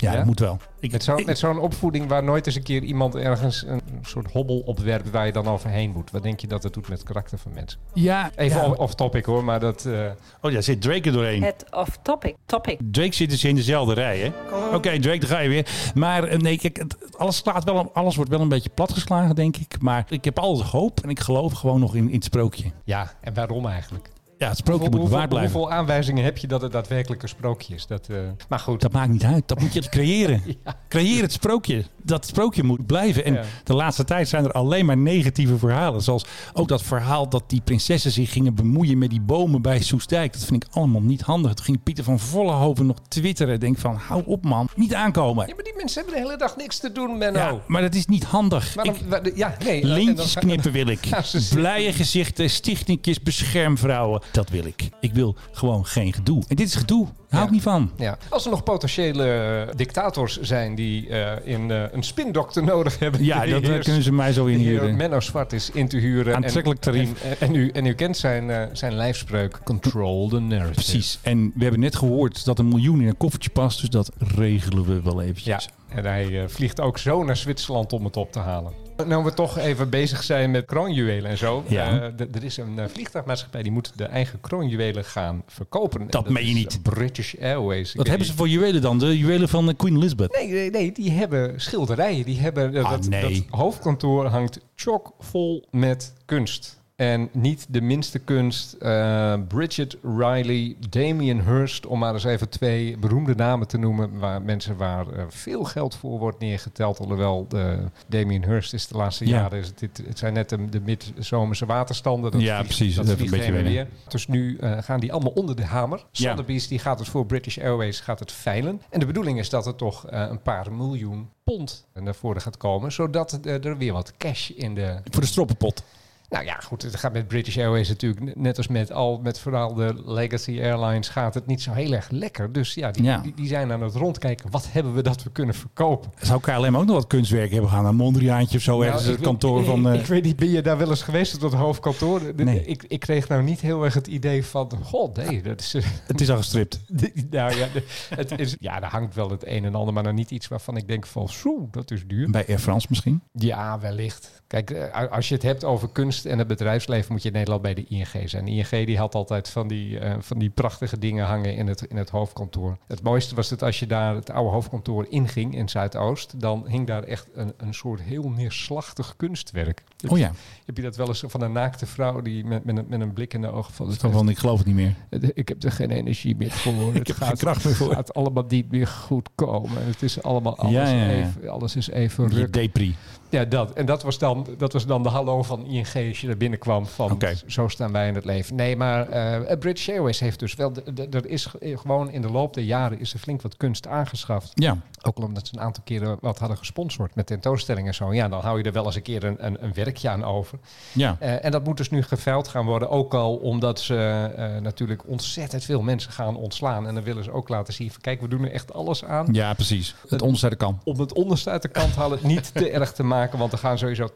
Ja, Ja? dat moet wel. Ik, Met, zo, ik- met zo'n opvoeding waar nooit eens een keer iemand ergens een soort hobbel opwerpt waar je dan overheen moet. Wat denk je dat het doet met het karakter van mensen? ja, Even ja. off-topic hoor, maar dat... eh, Oh ja, zit Drake er doorheen. Het off-topic. Topic. Drake zit dus in dezelfde rij, hè? Oké, Drake, daar ga je weer. Maar eh, nee, kijk, het- alles, slaat wel, alles wordt wel een beetje platgeslagen, denk ik. Maar ik heb altijd hoop en ik geloof gewoon nog in, in het sprookje. ja, en waarom eigenlijk? Ja, het sprookje moet bewaard blijven. hoeveel aanwijzingen heb je dat het daadwerkelijk een sprookje is? Dat, eh, maar goed. Dat maakt niet uit. Dat moet je creëren. Creëer het sprookje. Dat sprookje moet blijven. En Ja. de laatste tijd zijn er alleen maar negatieve verhalen. Zoals ook dat verhaal dat die prinsessen zich gingen bemoeien met die bomen bij Soestdijk. Dat vind ik allemaal niet handig. Toen ging Pieter van Vollenhoven nog twitteren. Denk van, hou op man. Niet aankomen. Ja, maar die mensen hebben de hele dag niks te doen, Menno. Ja, maar dat is niet handig. Ik- wa- ja, nee. Lintjes knippen wil ik. Blije gezichten, stichtingjes, beschermvrouwen. Dat wil ik. Ik wil gewoon geen gedoe. En dit is gedoe. Daar hou ik niet van. Ja. Als er nog potentiële dictators zijn die eh, in, eh, een spindokter nodig hebben. Ja, dat kunnen ze mij zo inhuren. Menno Zwart is in te huren. En- Aantrekkelijk tarief. En, en, u, en u kent zijn, eh, zijn lijfspreuk. Control the narrative. Precies. En we hebben net gehoord dat een miljoen in een koffertje past. Dus dat regelen we wel eventjes. Ja, en hij eh, vliegt ook zo naar Zwitserland om het op te halen. Nou, we toch even bezig zijn met kroonjuwelen en zo. Ja. Eh, er is een eh, vliegtuigmaatschappij die moet de eigen kroonjuwelen gaan verkopen. En Dat meen je niet. British Airways. Wat hebben ze voor juwelen dan? De juwelen van Queen Elizabeth? Nee, nee, nee, die hebben schilderijen. Die hebben, Ah, dat, nee. dat hoofdkantoor hangt chockvol met kunst. En niet de minste kunst. eh, Bridget Riley, Damien Hirst, om maar eens even twee beroemde namen te noemen. Waar mensen waar eh, veel geld voor wordt neergeteld. Alhoewel de Damien Hirst is de laatste Ja. jaren. Is het, dit- het zijn net de, de midzomerse waterstanden. Dat Ja, vliegt- precies. Dat vliegt een beetje weer. Dus nu eh, gaan die allemaal onder de hamer. Ja. Sotheby's die gaat het voor British Airways gaat het veilen. En de bedoeling is dat er toch een paar miljoen pond naar voren gaat komen. Zodat er weer wat cash in de... Voor de stroppenpot. Nou ja, goed, het gaat met British Airways natuurlijk, net als met al met vooral de Legacy Airlines, gaat het niet zo heel erg lekker. Dus ja, die, Ja. Die, die zijn aan het rondkijken. Wat hebben we dat we kunnen verkopen? Zou KLM ook nog wat kunstwerk hebben gaan? Een Mondriaantje of zo? ergens Nou, het ik weet- kantoor ik, van... eh, Ik weet niet, ben je daar wel eens geweest dat hoofdkantoor? Nee. Ik, ik kreeg nou niet heel erg het idee van, god nee, dat is... het is al gestript. nou ja, het is, ja, daar hangt wel het een en ander, maar dan niet iets waarvan ik denk van, zo, dat is duur. Bij Air France misschien? Ja, wellicht. Kijk, eh, als je het hebt over kunst en het bedrijfsleven, moet je in Nederland bij de ING zijn. De ING die had altijd van die, eh, van die prachtige dingen hangen in het, in het hoofdkantoor. Het mooiste was dat als je daar het oude hoofdkantoor inging in Zuidoost, dan hing daar echt een, een soort heel neerslachtig kunstwerk. Heb Oh je- ja. Heb je dat wel eens van een naakte vrouw die met, met, een, met een blik in de ogen van... Wel, ik geloof het niet meer. Ik heb er geen energie meer voor. Ik heb er geen kracht meer voor. Het gaat allemaal niet meer goed komen. Het is allemaal alles, Ja, ja, ja. Even, alles is even ruk. depri. Ja, dat. En dat was, dan, dat was dan de hallo van ING als je er binnenkwam. Van zo staan wij in het leven. Nee, maar eh British Airways heeft dus wel... de- de- Er is ge- gewoon in de loop der jaren is er flink wat kunst aangeschaft. Ja. Ook al omdat ze een aantal keren wat hadden gesponsord met tentoonstellingen en zo. Ja, dan hou je er wel eens een keer een, een, een werkje aan over. Ja. Eh, en dat moet dus nu geveild gaan worden. Ook al omdat ze eh, natuurlijk ontzettend veel mensen gaan ontslaan. En dan willen ze ook laten zien van kijk, we doen er echt alles aan. Ja, precies. Het onderste kan. Om het onderste uit de kant halen het niet te erg te maken. Want er gaan sowieso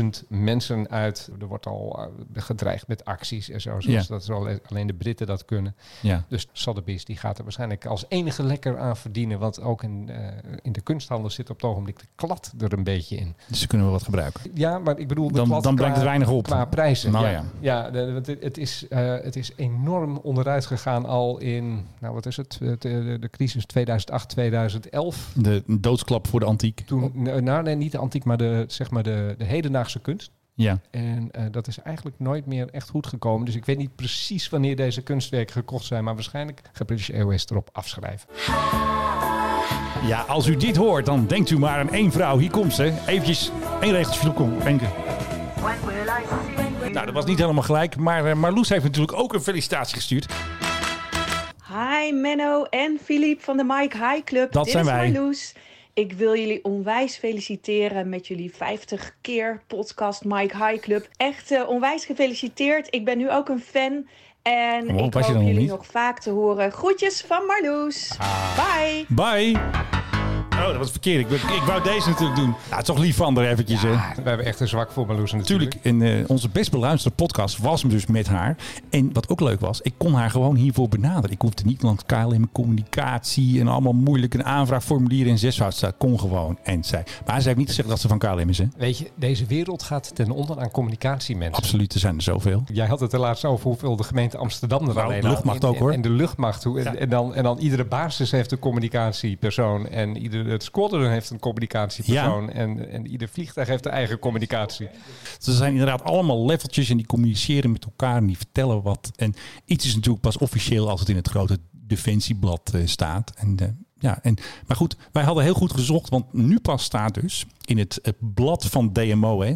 12.000 mensen uit. Er wordt al eh, gedreigd met acties en zo. Zoals Ja. dat alleen- alleen de Britten dat kunnen. Ja. Dus Sotheby's die gaat er waarschijnlijk als enige lekker aan verdienen. Want ook in, eh, in de kunsthandel zit op het ogenblik de klad er een beetje in. Dus ze kunnen we wat gebruiken. Ja, maar ik bedoel, de Dan- dan brengt het weinig op. Qua prijzen. Nou ja, ja. want het, is, eh, het is enorm onderuit gegaan al in, nou wat is het, de, de, de crisis 2008, 2011. De doodsklap voor de antiek. Toen, nou nee, niet de antiek, maar de, zeg maar de, de hedendaagse kunst. Ja. En eh, dat is eigenlijk nooit meer echt goed gekomen. Dus ik weet niet precies wanneer deze kunstwerken gekocht zijn. Maar waarschijnlijk gaat British Airways erop afschrijven. Ja, als u dit hoort, dan denkt u maar aan één vrouw. Hier komt ze. Eventjes één regeltje, kom. Eén keer. Nou, dat was niet helemaal gelijk. Maar eh, Marloes heeft natuurlijk ook een felicitatie gestuurd. Hi Menno en Filip van de Mike High Club. Dat Dit zijn is wij. Marloes. Ik wil jullie onwijs feliciteren met jullie 50 keer podcast Mike High Club. Echt eh, onwijs gefeliciteerd. Ik ben nu ook een fan. En ik hoop jullie niet? nog vaak te horen. Groetjes van Marloes. Bye. Bye. Oh, dat was verkeerd. Ik, ik wou deze natuurlijk doen. Ja, toch lief van er eventjes, hè? We hebben echt een zwak voor Marloes natuurlijk. Tuurlijk. En eh, onze best beluisterde podcast was hem dus met haar. En wat ook leuk was, ik kon haar gewoon hiervoor benaderen. Ik hoefde niet langs KLM communicatie en allemaal moeilijk een aanvraagformulier in zesvoud. Dat kon gewoon. En zij. Maar ze heeft niet gezegd dat ze van KLM is, hè? Weet je, deze wereld gaat ten onder aan communicatiemensen. Absoluut, er zijn er zoveel. Jij had het er laatst over hoeveel de gemeente Amsterdam er Nou, alleen de luchtmacht aan- ook, hoor. En, en de luchtmacht. Hoe, en, en, dan, en dan iedere basis heeft een communicatiepersoon. En ieder het squadron heeft een communicatiepersoon. En, en ieder vliegtuig heeft een eigen communicatie. Ze zijn inderdaad allemaal leveltjes en die communiceren met elkaar en die vertellen wat. En iets is natuurlijk pas officieel als het in het grote defensieblad eh, staat. En, eh, ja, en, maar goed, wij hadden heel goed gezocht, want nu pas staat dus in het, het blad van DMO, hè,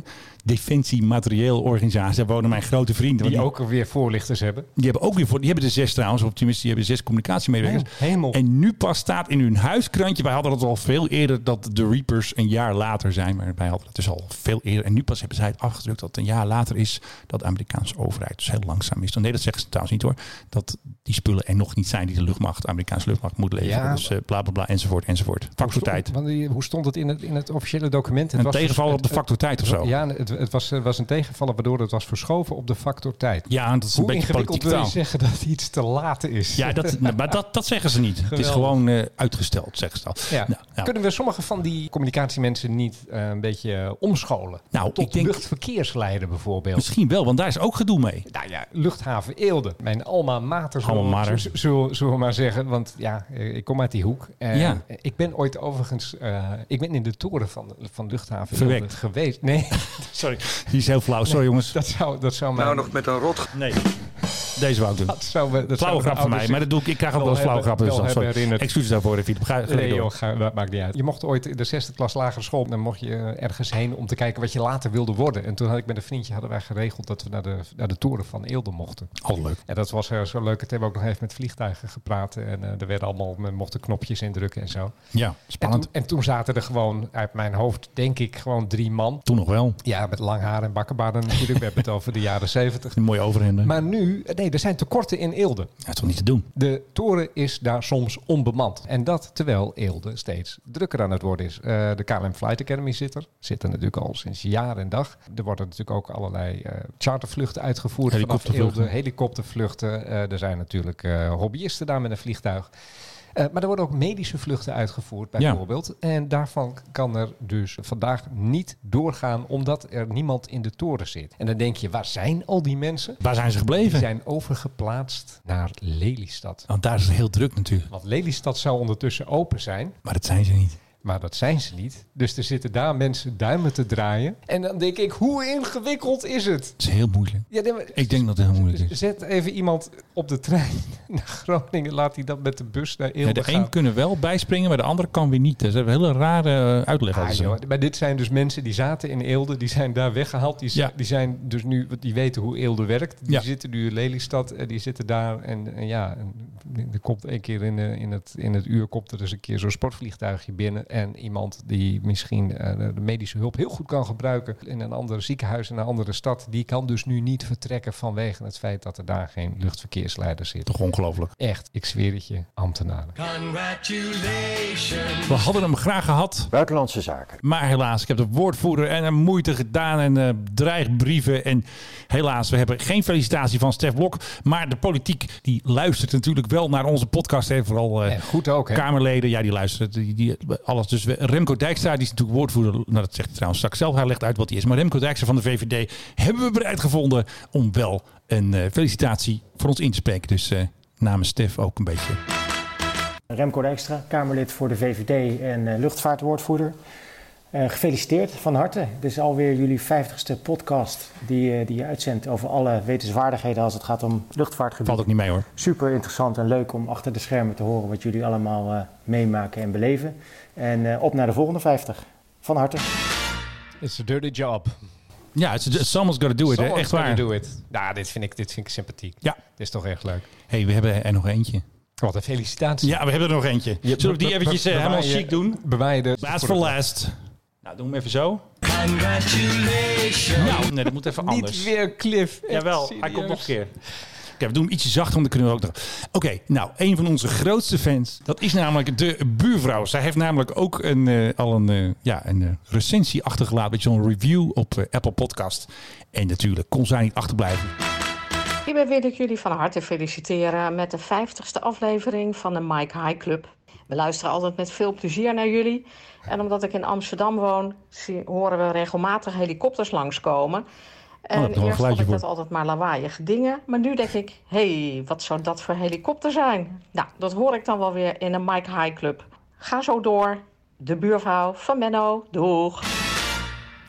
Defensie Materieel Organisatie. Daar wonen mijn grote vrienden. Die ook weer voorlichters hebben. die hebben ook weer voor, die hebben er zes trouwens, of tenminste, die hebben zes communicatiemedewerkers. Oh, hemel. En nu pas staat in hun huiskrantje, wij hadden het al veel eerder dat de Reapers een jaar later zijn, maar wij hadden het dus al veel eerder. En nu pas hebben zij het afgedrukt dat het een jaar later is dat de Amerikaanse overheid dus heel langzaam is. Nee, dat zeggen ze trouwens niet hoor. Dat die spullen er nog niet zijn die de luchtmacht, de Amerikaanse luchtmacht moet leveren. Ja. dus eh, bla bla bla enzovoort enzovoort. Factor tijd. Hoe stond het in het, in het officiële document? Het Een was tegenvaller vers- op de factor tijd of zo. Ja, het, het was, het was een tegenvaller waardoor het was verschoven op de factor tijd. Ja, dat is een Hoe beetje ingewikkeld politiek wil je zeggen dat iets te laat is? Ja, dat, maar dat, dat zeggen ze niet. Het is gewoon eh, uitgesteld, zeggen ze dat. Ja. Nou, nou, Kunnen we sommige van die communicatiemensen niet eh, een beetje eh, omscholen? Nou, Tot ik denk- luchtverkeersleider bijvoorbeeld. misschien wel, want daar is ook gedoe mee. Nou ja, luchthaven Eelde. Mijn alma mater, zullen, zullen, zullen we maar zeggen. Want ja, eh, ik kom uit die hoek. En Ja. Ik ben ooit overigens... eh, ik ben in de toren van, van luchthaven Verwekt. Eelde geweest. Nee, sorry. Die is heel flauw. Sorry jongens. Dat zou, dat zou mijn... Nou, nog met een rot. Nee. Deze wou ik doen. dat zou, me- dat Flauwe grap van mij, maar dat doe ik. Ik krijg ook wel eens flauwe grappen. Dus sorry. Excuses daarvoor, Filip. Ga, ga Nee joh, ga, dat maakt niet uit. Je mocht ooit in de zesde klas lagere school, dan mocht je ergens heen om te kijken wat je later wilde worden. En toen had ik met een vriendje hadden wij geregeld dat we naar de, naar de toren van Eelde mochten. Al leuk. En dat was eh, zo leuk. Het hebben we ook nog even met vliegtuigen gepraat. En eh, er werden allemaal, men mochten knopjes indrukken en zo. Ja, En spannend. toen, en toen zaten er gewoon uit mijn hoofd, denk ik, gewoon drie man. Toen nog wel. Ja, met lang haar en bakkenbaarden natuurlijk. We hebben het over de jaren zeventig. Mooie overhemden. Maar nu, nee, er zijn tekorten in Eelde. Ja, toch niet te doen. De toren is daar soms onbemand. En dat terwijl Eelde steeds drukker aan het worden is. Eh, de KLM Flight Academy zit er. Zit er natuurlijk al sinds jaar en dag. Er worden natuurlijk ook allerlei eh, chartervluchten uitgevoerd vanaf Helikoptervluchten. Eelde. Helikoptervluchten. Eh, er zijn natuurlijk hobbyisten daar met een vliegtuig. Eh, maar er worden ook medische vluchten uitgevoerd, Ja. bijvoorbeeld. En daarvan kan er dus vandaag niet doorgaan, omdat er niemand in de toren zit. En dan denk je, waar zijn al die mensen? Waar zijn ze Die gebleven? zijn overgeplaatst naar Lelystad. Want daar is het heel druk natuurlijk. Want Lelystad zou ondertussen open zijn, Maar dat zijn ze niet. Maar dat zijn ze niet. Dus er zitten daar mensen duimen te draaien. En dan denk ik, hoe ingewikkeld is het? Het is heel moeilijk. Ja, nee, maar Ik denk dat het heel moeilijk is. Zet even iemand op de trein naar Groningen. Laat hij dat met de bus naar Ja, Eelde de gaan. een kunnen wel bijspringen, maar de andere kan weer niet. Dat is een hele rare eh, uitleg. Ah, joh, maar dit zijn dus mensen die zaten in Eelde, die zijn daar weggehaald. Die, Ja. zijn dus nu, die weten hoe Eelde werkt. Die Ja. zitten nu in Lelystad, en die zitten daar. En, en ja, en er komt een keer in, de, in, het, in het uur komt er dus een keer zo'n sportvliegtuigje binnen. En iemand die misschien eh, de medische hulp heel goed kan gebruiken in een ander ziekenhuis in een andere stad, die kan dus nu niet vertrekken vanwege het feit dat er daar geen luchtverkeersleider zit. Toch ongelooflijk. Echt, ik zweer het je, ambtenaren. We hadden hem graag gehad. Buitenlandse zaken. Maar helaas, ik heb de woordvoerder en een moeite gedaan en eh, dreigbrieven. En helaas, we hebben geen felicitatie van Stef Blok. Maar de politiek, die luistert natuurlijk wel naar onze podcast. Hè. Vooral eh, En goed ook, hè? Kamerleden, ja, die luisteren. Die, die, alles. Dus we- Remco Dijkstra, die is natuurlijk woordvoerder. Nou, dat zegt hij trouwens straks zelf. Hij legt uit wat hij is. Maar Remco Dijkstra van de VVD hebben we bereid gevonden om wel een eh, felicitatie voor ons in te spreken. Dus eh, namens Stef ook een beetje. Remco Dijkstra, Kamerlid voor de VVD en eh, luchtvaartwoordvoerder. Gefeliciteerd van harte. Dit is alweer jullie 50ste podcast die, die je uitzendt over alle wetenswaardigheden als het gaat om luchtvaartgebied. Valt ook niet mee hoor. Super interessant en leuk om achter de schermen te horen wat jullie allemaal meemaken en beleven. En eh, op naar de volgende 50. Van harte. It's a dirty job. Ja, it's, it's someone's gotta do it. Someone's Echt waar. do it. Nou, dit vind ik, dit vind ik sympathiek. Ja. Dit is toch echt leuk. hey, we hebben er nog eentje. Wat een felicitatie. Ja, we hebben er nog eentje. Je- Zullen we die eventjes eh, helemaal chic doen? Bewaar je de... Last for last. Nou, doen we hem even zo. Congratulations. Nou, nee, dat moet even anders. Niet weer Cliff. Jawel, hij komt nog een keer. We doen hem ietsje zachter, want dan kunnen we ook nog... Oké, nou, een van onze grootste fans, dat is namelijk de buurvrouw. Zij heeft namelijk ook een, eh, al een, eh, ja, een eh, recensie achtergelaten, zo'n review op Apple Podcast. En natuurlijk kon zij niet achterblijven. Hierbij wil ik jullie van harte feliciteren met de 50ste aflevering van de Mike High Club. We luisteren altijd met veel plezier naar jullie. En omdat ik in Amsterdam woon, horen we regelmatig helikopters langskomen. En nog een eerst vond ik dat altijd maar lawaaiige dingen. Maar nu denk ik, hé, hey, wat zou dat voor helikopter zijn? Nou, dat hoor ik dan wel weer in een Mike High Club. Ga zo door. De buurvrouw van Menno. Doeg.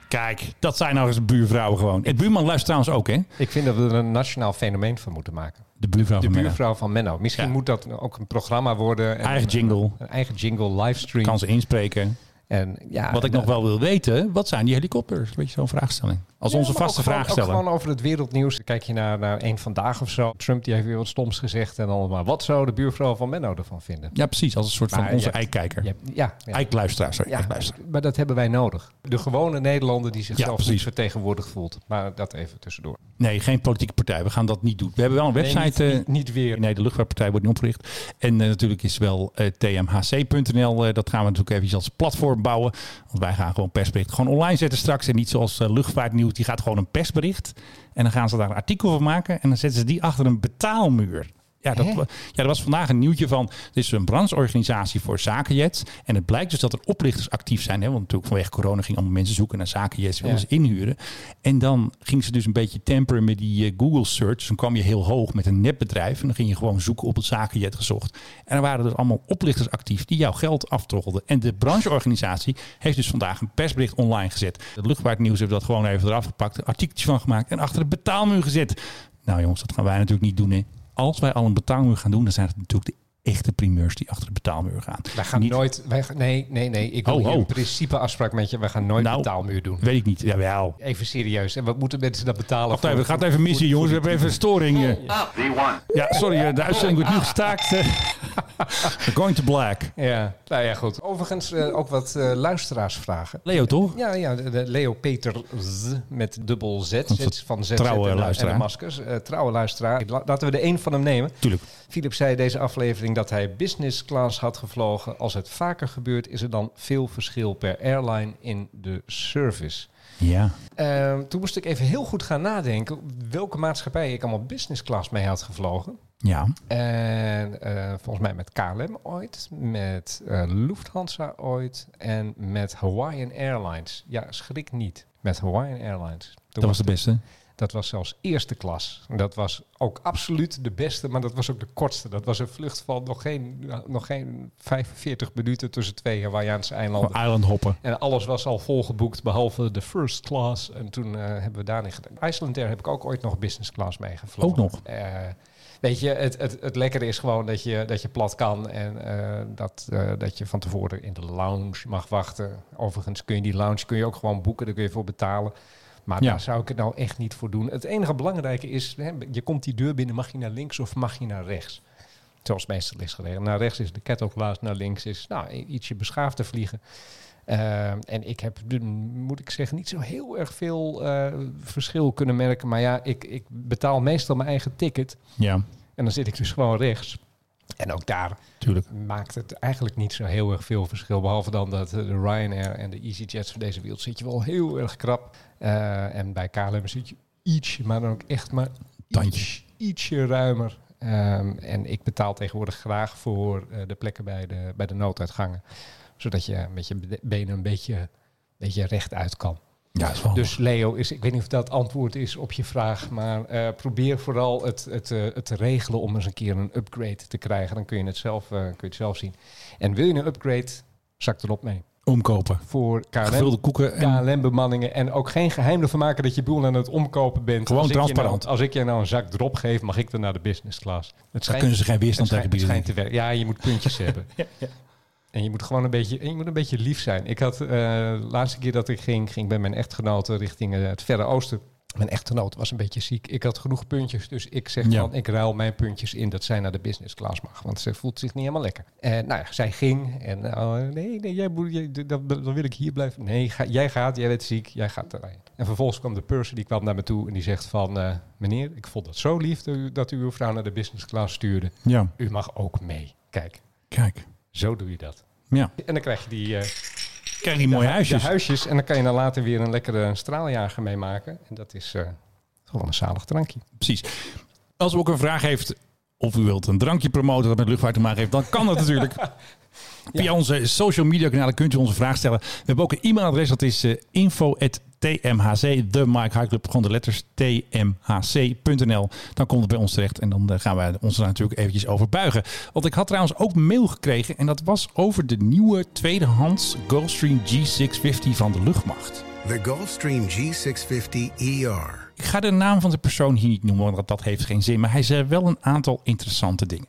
Kijk, dat zijn nou eens buurvrouwen gewoon. Het buurman luistert trouwens ook, hè? Ik vind dat we er een nationaal fenomeen van moeten maken. De buurvrouw De van Menno. buurvrouw van Menno. Misschien Ja. moet dat ook een programma worden. en- Eigen jingle. Een eigen jingle, livestream. Kan ze inspreken. En ja, Wat ik nog wel wil weten, wat zijn die helikopters? Weet je, zo'n vraagstelling. Als Ja, onze vaste ook gewoon- vraagsteller. Ook gewoon over het wereldnieuws. Kijk je naar, naar één vandaag of zo. Trump die heeft weer wat stoms gezegd. En dan maar wat zou de buurvrouw van Menno ervan vinden? Ja, precies. Als een soort van onze eikijker. ja, ja. Eikluisteraar, sorry. Ja, eikluisteraar. maar dat hebben wij nodig. De gewone Nederlander die zichzelf precies. niet vertegenwoordigd voelt. Maar dat even tussendoor. Nee, geen politieke partij. We gaan dat niet doen. We hebben wel een Nee, website. niet- eh, niet- niet weer. Nee, de luchtvaartpartij wordt niet opgericht. En eh, natuurlijk is wel eh, tmhc.nl. dat gaan we natuurlijk even als platform bouwen. Want wij gaan gewoon persbericht gewoon online zetten straks. En niet zoals eh, Die gaat gewoon een persbericht. En dan gaan ze daar een artikel van maken. En dan zetten ze die achter een betaalmuur. Ja, dat, ja, er was vandaag een nieuwtje van. Er is een brancheorganisatie voor zakenjets. En het blijkt dus dat er oplichters actief zijn. Hè? Want natuurlijk vanwege corona gingen allemaal mensen zoeken naar zakenjets. Wilden Ja. ze inhuren. En dan ging ze dus een beetje temperen met die eh, Google search. Dus dan kwam je heel hoog met een nepbedrijf. En dan ging je gewoon zoeken op het zakenjet gezocht. En er waren dus allemaal oplichters actief die jouw geld aftroggelden. En de brancheorganisatie heeft dus vandaag een persbericht online gezet. Het luchtvaartnieuws heeft dat gewoon even eraf gepakt. Een artikeltje van gemaakt en achter de betaalmuur gezet. Nou jongens, dat gaan wij natuurlijk niet doen. Hè. Als wij al een betaalmuur gaan doen, dan zijn het natuurlijk de echte primeurs die achter de betaalmuur gaan. Wij gaan Niet- nooit... Wij, nee, nee, nee. Ik wil ho. een principe afspraak met je. Wij gaan nooit Nou, betaalmuur doen. Weet ik niet. Jawel. Even serieus. En wat moeten mensen dat betalen? Wacht even, het gaat even missen, jongens. We hebben even een storing. eh. Ja, sorry, eh, de uitzending wordt nu gestaakt. eh. We're going to black. Ja, nou ja, goed. Overigens eh, ook wat eh, luisteraarsvragen. Leo, toch? Ja, ja de, de Leo Peter Z met dubbel Z. Van Z trouwe en, de- en luisteraar. de maskers. Eh, trouwe luisteraar. La- Laten we er één van hem nemen. Tuurlijk. Philip zei deze aflevering dat hij business class had gevlogen. Als het vaker gebeurt, is er dan veel verschil per airline in de service. Ja. Ehm, toen moest ik even heel goed gaan nadenken welke maatschappij ik allemaal business class mee had gevlogen. Ja. En eh, volgens mij met KLM ooit, met eh, Lufthansa ooit en met Hawaiian Airlines. Ja, schrik niet. Met Hawaiian Airlines. Toen Dat was de beste. Dat was zelfs eerste klas. Dat was ook absoluut de beste, maar dat was ook de kortste. Dat was een vlucht van nog geen, nog geen 45 minuten tussen twee Hawaiiaanse eilanden. Gewoon island hoppen. En alles was al volgeboekt, behalve de first class. En toen eh, hebben we daar niet gedaan. Icelandair heb ik ook ooit nog business class meegevlogen. Ook nog? Eh, weet je, het, het, het lekkere is gewoon dat je, dat je plat kan. En eh, dat, dat je van tevoren in de lounge mag wachten. Overigens kun je die lounge kun je ook gewoon boeken. Daar kun je voor betalen. Maar Ja. daar zou ik het nou echt niet voor doen. Het enige belangrijke is, hè, je komt die deur binnen. Mag je naar links of mag je naar rechts? Zoals meestal is geregeld. Naar rechts is de kettle class, naar links is nou, ietsje beschaafder vliegen. Uh, en ik heb, moet ik zeggen, niet zo heel erg veel uh, verschil kunnen merken. Maar ja, ik, ik betaal meestal mijn eigen ticket. Ja. En dan zit ik dus gewoon rechts. En ook daar Tuurlijk. maakt het eigenlijk niet zo heel erg veel verschil. Behalve dan dat de Ryanair en de EasyJets van deze wereld zit je wel heel erg krap. Uh, en bij KLM zit je ietsje, maar dan ook echt maar iets, ietsje ruimer. Um, en ik betaal tegenwoordig graag voor uh, de plekken bij de, bij de nooduitgangen. Zodat je met je benen een beetje, beetje rechtuit kan. Ja, is wel dus Leo, is, ik weet niet of dat antwoord is op je vraag. Maar uh, probeer vooral het, het, uh, het te regelen om eens een keer een upgrade te krijgen. Dan kun je het zelf, uh, kun je het zelf zien. En wil je een upgrade, zak erop mee. Omkopen. Voor Gevulde koeken. En... KLM-bemanningen. En ook geen geheim ervan maken dat je boel aan het omkopen bent. Gewoon als transparant. Ik nou, als ik je nou een zak drop geef, mag ik dan naar de business class. Het Daar kunnen ze geen weerstand tegen bieden. Het te werken. Ja, je moet puntjes hebben. ja, ja. En je moet gewoon een beetje, je moet een beetje lief zijn. Ik had uh, de laatste keer dat ik ging, ging bij mijn echtgenote richting uh, het Verre Oosten. Mijn echtgenoot was een beetje ziek. Ik had genoeg puntjes, dus ik zeg ja. van, ik ruil mijn puntjes in dat zij naar de business class mag. Want ze voelt zich niet helemaal lekker. En nou ja, zij ging en uh, nee, nee, jij moet, jij, dan, dan wil ik hier blijven. Nee, ga, jij gaat, jij bent ziek, jij gaat erin. En vervolgens kwam de purser, die kwam naar me toe en die zegt van, uh, meneer, ik vond het zo lief dat u, dat u uw vrouw naar de business class stuurde. Ja. U mag ook mee. Kijk. Kijk. Zo doe je dat. Ja. En dan krijg je die, uh, krijg die mooie huisjes. De huisjes. En dan kan je dan later weer een lekkere straaljager mee maken. En dat is uh, gewoon een zalig drankje. Precies. Als u ook een vraag heeft of u wilt een drankje promoten dat met luchtvaart te maken heeft, dan kan dat natuurlijk. Via ja. onze social media kanalen kunt u onze vraag stellen. We hebben ook een e-mailadres, dat is uh, info TMHC, de Mike High Club, gewoon de letters tmhc.nl. Dan komt het bij ons terecht en dan gaan wij ons er natuurlijk eventjes over buigen. Want ik had trouwens ook mail gekregen en dat was over de nieuwe tweedehands Gulfstream G650 van de luchtmacht. De Gulfstream G650 ER. Ik ga de naam van de persoon hier niet noemen, want dat heeft geen zin. Maar hij zei wel een aantal interessante dingen.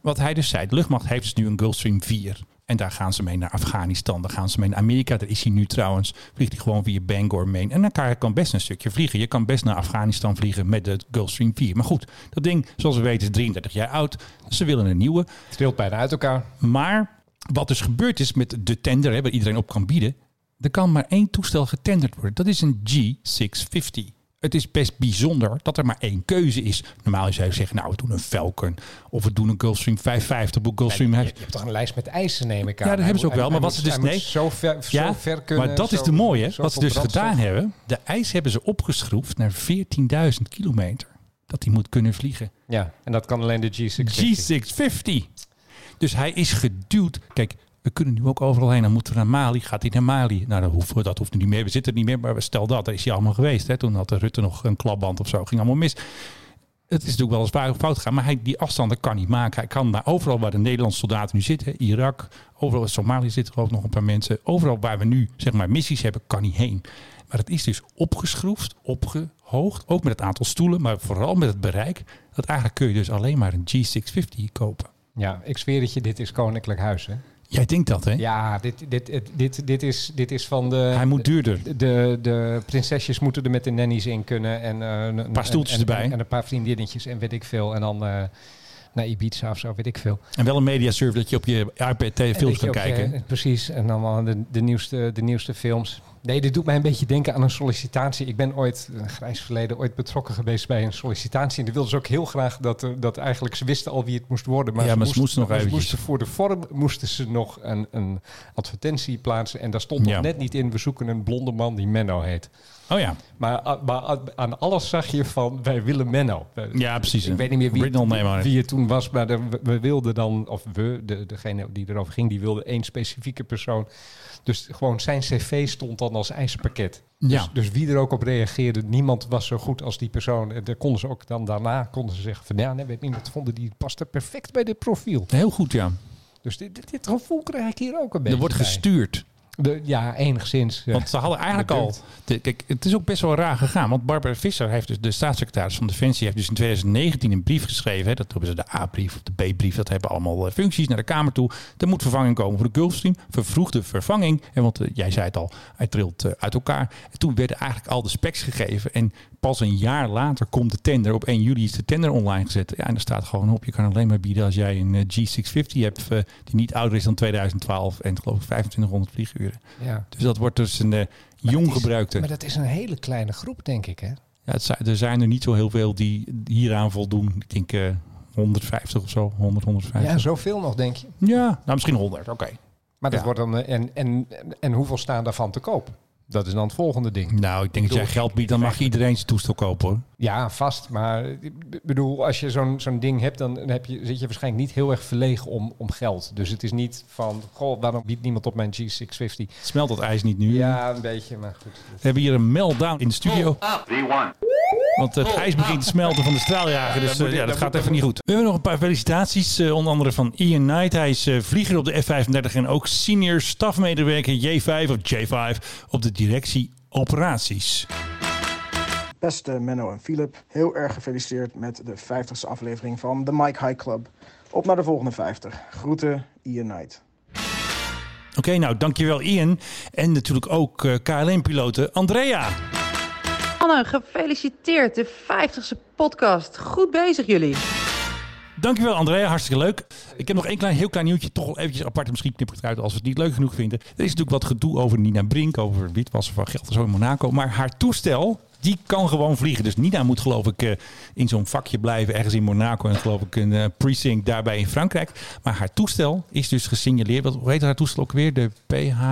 Wat hij dus zei, de luchtmacht heeft dus nu een Gulfstream 4. En daar gaan ze mee naar Afghanistan. Daar gaan ze mee naar Amerika. Daar is hij nu trouwens. Vliegt hij gewoon via Bangor, Maine. En dan kan best een stukje vliegen. Je kan best naar Afghanistan vliegen met de Gulfstream 4. Maar goed, dat ding, zoals we weten, is 33 jaar oud. Ze willen een nieuwe. Het trilt bijna uit elkaar. Maar wat dus gebeurd is met de tender, hè, waar iedereen op kan bieden. Er kan maar één toestel getenderd worden. Dat is een G650. Het is best bijzonder dat er maar één keuze is. Normaal zou je zeggen, nou, we doen een Falcon. Of we doen een Gulfstream 550. Of Gulfstream je, je hebt toch een lijst met eisen, neem ik aan. Ja, dat hebben ze ook wel. Maar wat ze dus... Nee, zo ver, zo ja, ver kunnen. maar dat is de mooie. Wat ze dus brandstof. gedaan hebben. De ijs hebben ze opgeschroefd naar 14.000 kilometer. Dat hij moet kunnen vliegen. Ja, en dat kan alleen de G650. G650. Dus hij is geduwd. Kijk, we kunnen nu ook overal heen. Dan moeten we naar Mali. Gaat hij naar Mali? Nou, dat hoeft, dat hoeft niet meer. We zitten er niet meer. Maar stel dat, daar is hij allemaal geweest. Hè. Toen had de Rutte nog een klapband of zo. Ging allemaal mis. Het is natuurlijk wel eens fout gegaan. Maar hij, die afstanden kan niet maken. Hij kan naar overal waar de Nederlandse soldaten nu zitten. Irak, overal in Somalië zitten er ook nog een paar mensen. Overal waar we nu zeg maar missies hebben, kan hij heen. Maar het is dus opgeschroefd, opgehoogd. Ook met het aantal stoelen, maar vooral met het bereik. Dat eigenlijk kun je dus alleen maar een G650 kopen. Ja, ik zweer het je, dit is koninklijk huis, hè? Jij denkt dat, hè? Ja, dit, dit, dit, dit, dit, is, dit is van de... Hij moet duurder. De, de prinsesjes moeten er met de nannies in kunnen. En, eh, een paar stoeltjes erbij. En, en een paar vriendinnetjes en weet ik veel. En dan eh, naar Ibiza of zo, weet ik veel. En wel een mediaserve dat je op je iPad films kan kijken. precies, en dan wel de, de, nieuwste, de nieuwste films. Nee, dit doet mij een beetje denken aan een sollicitatie. Ik ben ooit, een grijs verleden, ooit betrokken geweest bij een sollicitatie. En die wilden ze ook heel graag dat, er- dat eigenlijk, ze wisten al wie het moest worden. Maar Ja, ze, maar ze moesten nog eventjes. moesten voor de vorm moesten ze nog een, een advertentie plaatsen. En daar stond Ja. nog net niet in, we zoeken een blonde man die Menno heet. Oh ja. Maar, a- maar a- aan alles zag je van, wij willen Menno. Ja, precies. Ik weet niet meer wie, it. wie het toen was, maar de- we, we wilden dan, of we, de, degene die erover ging, die wilde één specifieke persoon. Dus gewoon zijn cv stond dan als ijzerpakket. Ja. Dus, dus wie er ook op reageerde, niemand was zo goed als die persoon. En daar konden ze ook dan daarna konden ze zeggen van ja, nee, weet niemand vonden die paste perfect bij dit profiel. Heel goed, ja. Dus dit, dit, dit gevoel krijg ik hier ook een beetje. Er wordt bij. gestuurd. De, ja, enigszins. ja. Want ze hadden eigenlijk al. De- kijk, het is ook best wel raar gegaan. Want Barbara Visser heeft dus de staatssecretaris van Defensie heeft dus in 2019 een brief geschreven. Hè, dat hebben ze de A-brief of de B-brief. Dat hebben allemaal eh, functies naar de Kamer toe. Er moet vervanging komen voor de Gulfstream. Vervroegde vervanging. En want eh, jij zei het al, hij trilt eh, uit elkaar. En toen werden eigenlijk al de specs gegeven. En pas een jaar later komt de tender. Op 1 juli is de tender online gezet. Ja, en er staat gewoon op. Je kan alleen maar bieden als jij een eh, G650 hebt. eh, die niet ouder is dan 2012. En geloof ik 2500 vlieguren. Ja. Dus dat wordt dus een eh, jong gebruikte. Maar dat is een hele kleine groep, denk ik, hè? Ja, het zijn, er zijn er niet zo heel veel die hieraan voldoen. Ik denk eh 150 of zo. 100, 150. Ja, zoveel nog, denk je. Ja, nou misschien 100. Oké. Maar dat Ja. wordt dan, en, en, en hoeveel staan daarvan te koop? Dat is dan het volgende ding. Nou, ik denk dat jij geld biedt, dan mag je iedereen zijn toestel kopen hoor. Ja, vast. Maar ik bedoel, als je zo'n zo'n ding hebt, dan heb je, zit je waarschijnlijk niet heel erg verlegen om, om geld. Dus het is niet van, goh, waarom biedt niemand op mijn G650? Smelt dat ijs niet nu? Ja, een beetje, maar goed. We hebben hier een meltdown in de studio. Want het ijs begint te smelten van de straaljager. Dus dat moet eh, ja, dat dat gaat even niet goed. We hebben nog een paar felicitaties. eh, onder andere van Ian Knight. Hij is eh, vlieger op de F-35 en ook senior stafmedewerker J5 of J5 op de directie operaties. Beste Menno en Philip, heel erg gefeliciteerd met de 50ste aflevering van de Mike High Club. Op naar de volgende 50. Groeten, Ian Knight. Oké, nou dankjewel Ian. En natuurlijk ook eh, KLM-piloten Andrea. Anne, gefeliciteerd. De 50ste podcast. Goed bezig jullie. Dankjewel Andrea, hartstikke leuk. Ik heb nog één klein, heel klein nieuwtje, toch wel eventjes apart. Misschien knip ik het uit als we het niet leuk genoeg vinden. Er is natuurlijk wat gedoe over Nina Brink, over witwassen van geld en zo in Monaco. Maar haar toestel, die kan gewoon vliegen. Dus Nina moet geloof ik eh, in zo'n vakje blijven, ergens in Monaco. En geloof ik een eh, precinct daarbij in Frankrijk. Maar haar toestel is dus gesignaleerd. Hoe heet haar toestel ook weer? De PH...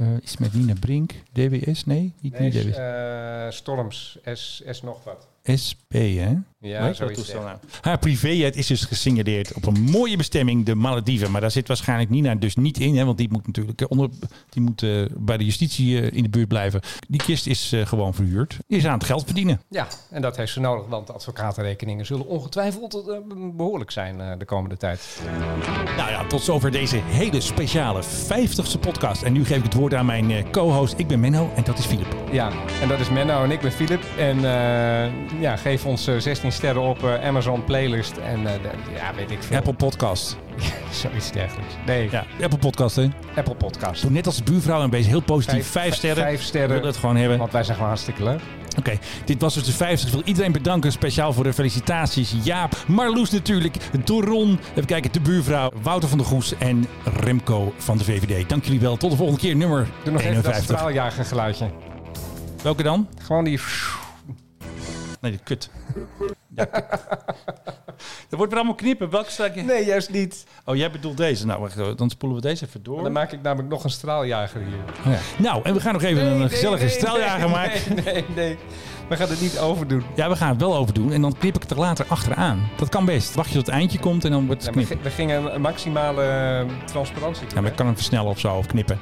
eh is met Nina Brink, DWS? Nee, niet, Nee, niet DWS. eh, Storms, S, S nog wat. SP, hè? Ja, nee? zo'n toestel nou. Ah, Haar privéjet is dus gesignaleerd op een mooie bestemming, de Malediven. Maar daar zit waarschijnlijk Nina dus niet in, hè, want die moet natuurlijk eh, onder, die moet, eh, bij de justitie eh, in de buurt blijven. Die kist is gewoon verhuurd. Is aan het geld verdienen. Ja, en dat heeft ze nodig, want advocatenrekeningen zullen ongetwijfeld behoorlijk zijn de komende tijd. Nou ja, tot zover deze hele speciale 50ste podcast. En nu geef ik het woord aan mijn co-host. Ik ben Menno en dat is Filip. Ja, en dat is Menno en ik ben Filip. En ja, geef ons 16 sterren op eh, Amazon Playlist en eh, ja, weet ik veel. Apple Podcast. Zoiets dergelijks. Nee. Ja, Apple Podcast, hè? Apple Podcast. Doe net als buurvrouw en wees heel positief. Vijf, sterren. Vijf sterren. Wil dat gewoon hebben. Want wij zijn gewoon hartstikke leuk. Oké, dit was dus de 50. Ik wil iedereen bedanken. Speciaal voor de felicitaties. Jaap, Marloes natuurlijk, Doron, even kijken, de buurvrouw, Wouter van der Goes en Remco van de VVD. Dank jullie wel. Tot de volgende keer, nummer Doe nog 51. even straaljager geluidje. Welke dan? Gewoon die... Nee, die kut. Ja, kut. Dat wordt weer allemaal knippen. Welke ik? Nee, juist niet. Oh, jij bedoelt deze. Nou, wacht, dan spoelen we deze even door. Dan maak ik namelijk nog een straaljager hier. Oh ja. Nou, en we gaan nog even een gezellige nee, straaljager maken. Nee, nee, nee. We gaan het niet overdoen. Ja, we gaan het wel overdoen en dan knip ik het er later achteraan. Dat kan best. Wacht je tot het eindje komt en dan wordt het knippen. we gingen een maximale eh, transparantie doen. Ja, maar ik kan hem versnellen of zo, of knippen.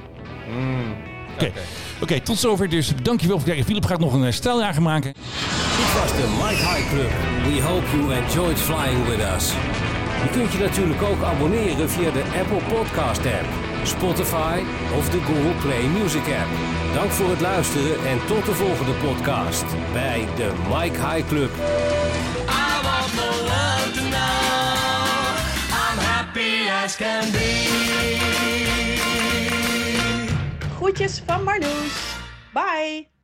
Mm, Oké, Oké, tot zover dus. Dankjewel voor het kijken. Philip gaat nog een eh, straaljager maken. Dit was de Mike High Club. We hope you enjoyed flying with us. Je kunt je natuurlijk ook abonneren via de Apple Podcast app, Spotify of de Google Play Music app. Dank voor het luisteren en tot de volgende podcast bij de Mike High Club. I want to know I'm happy as can be. Groetjes van Marloes. Bye.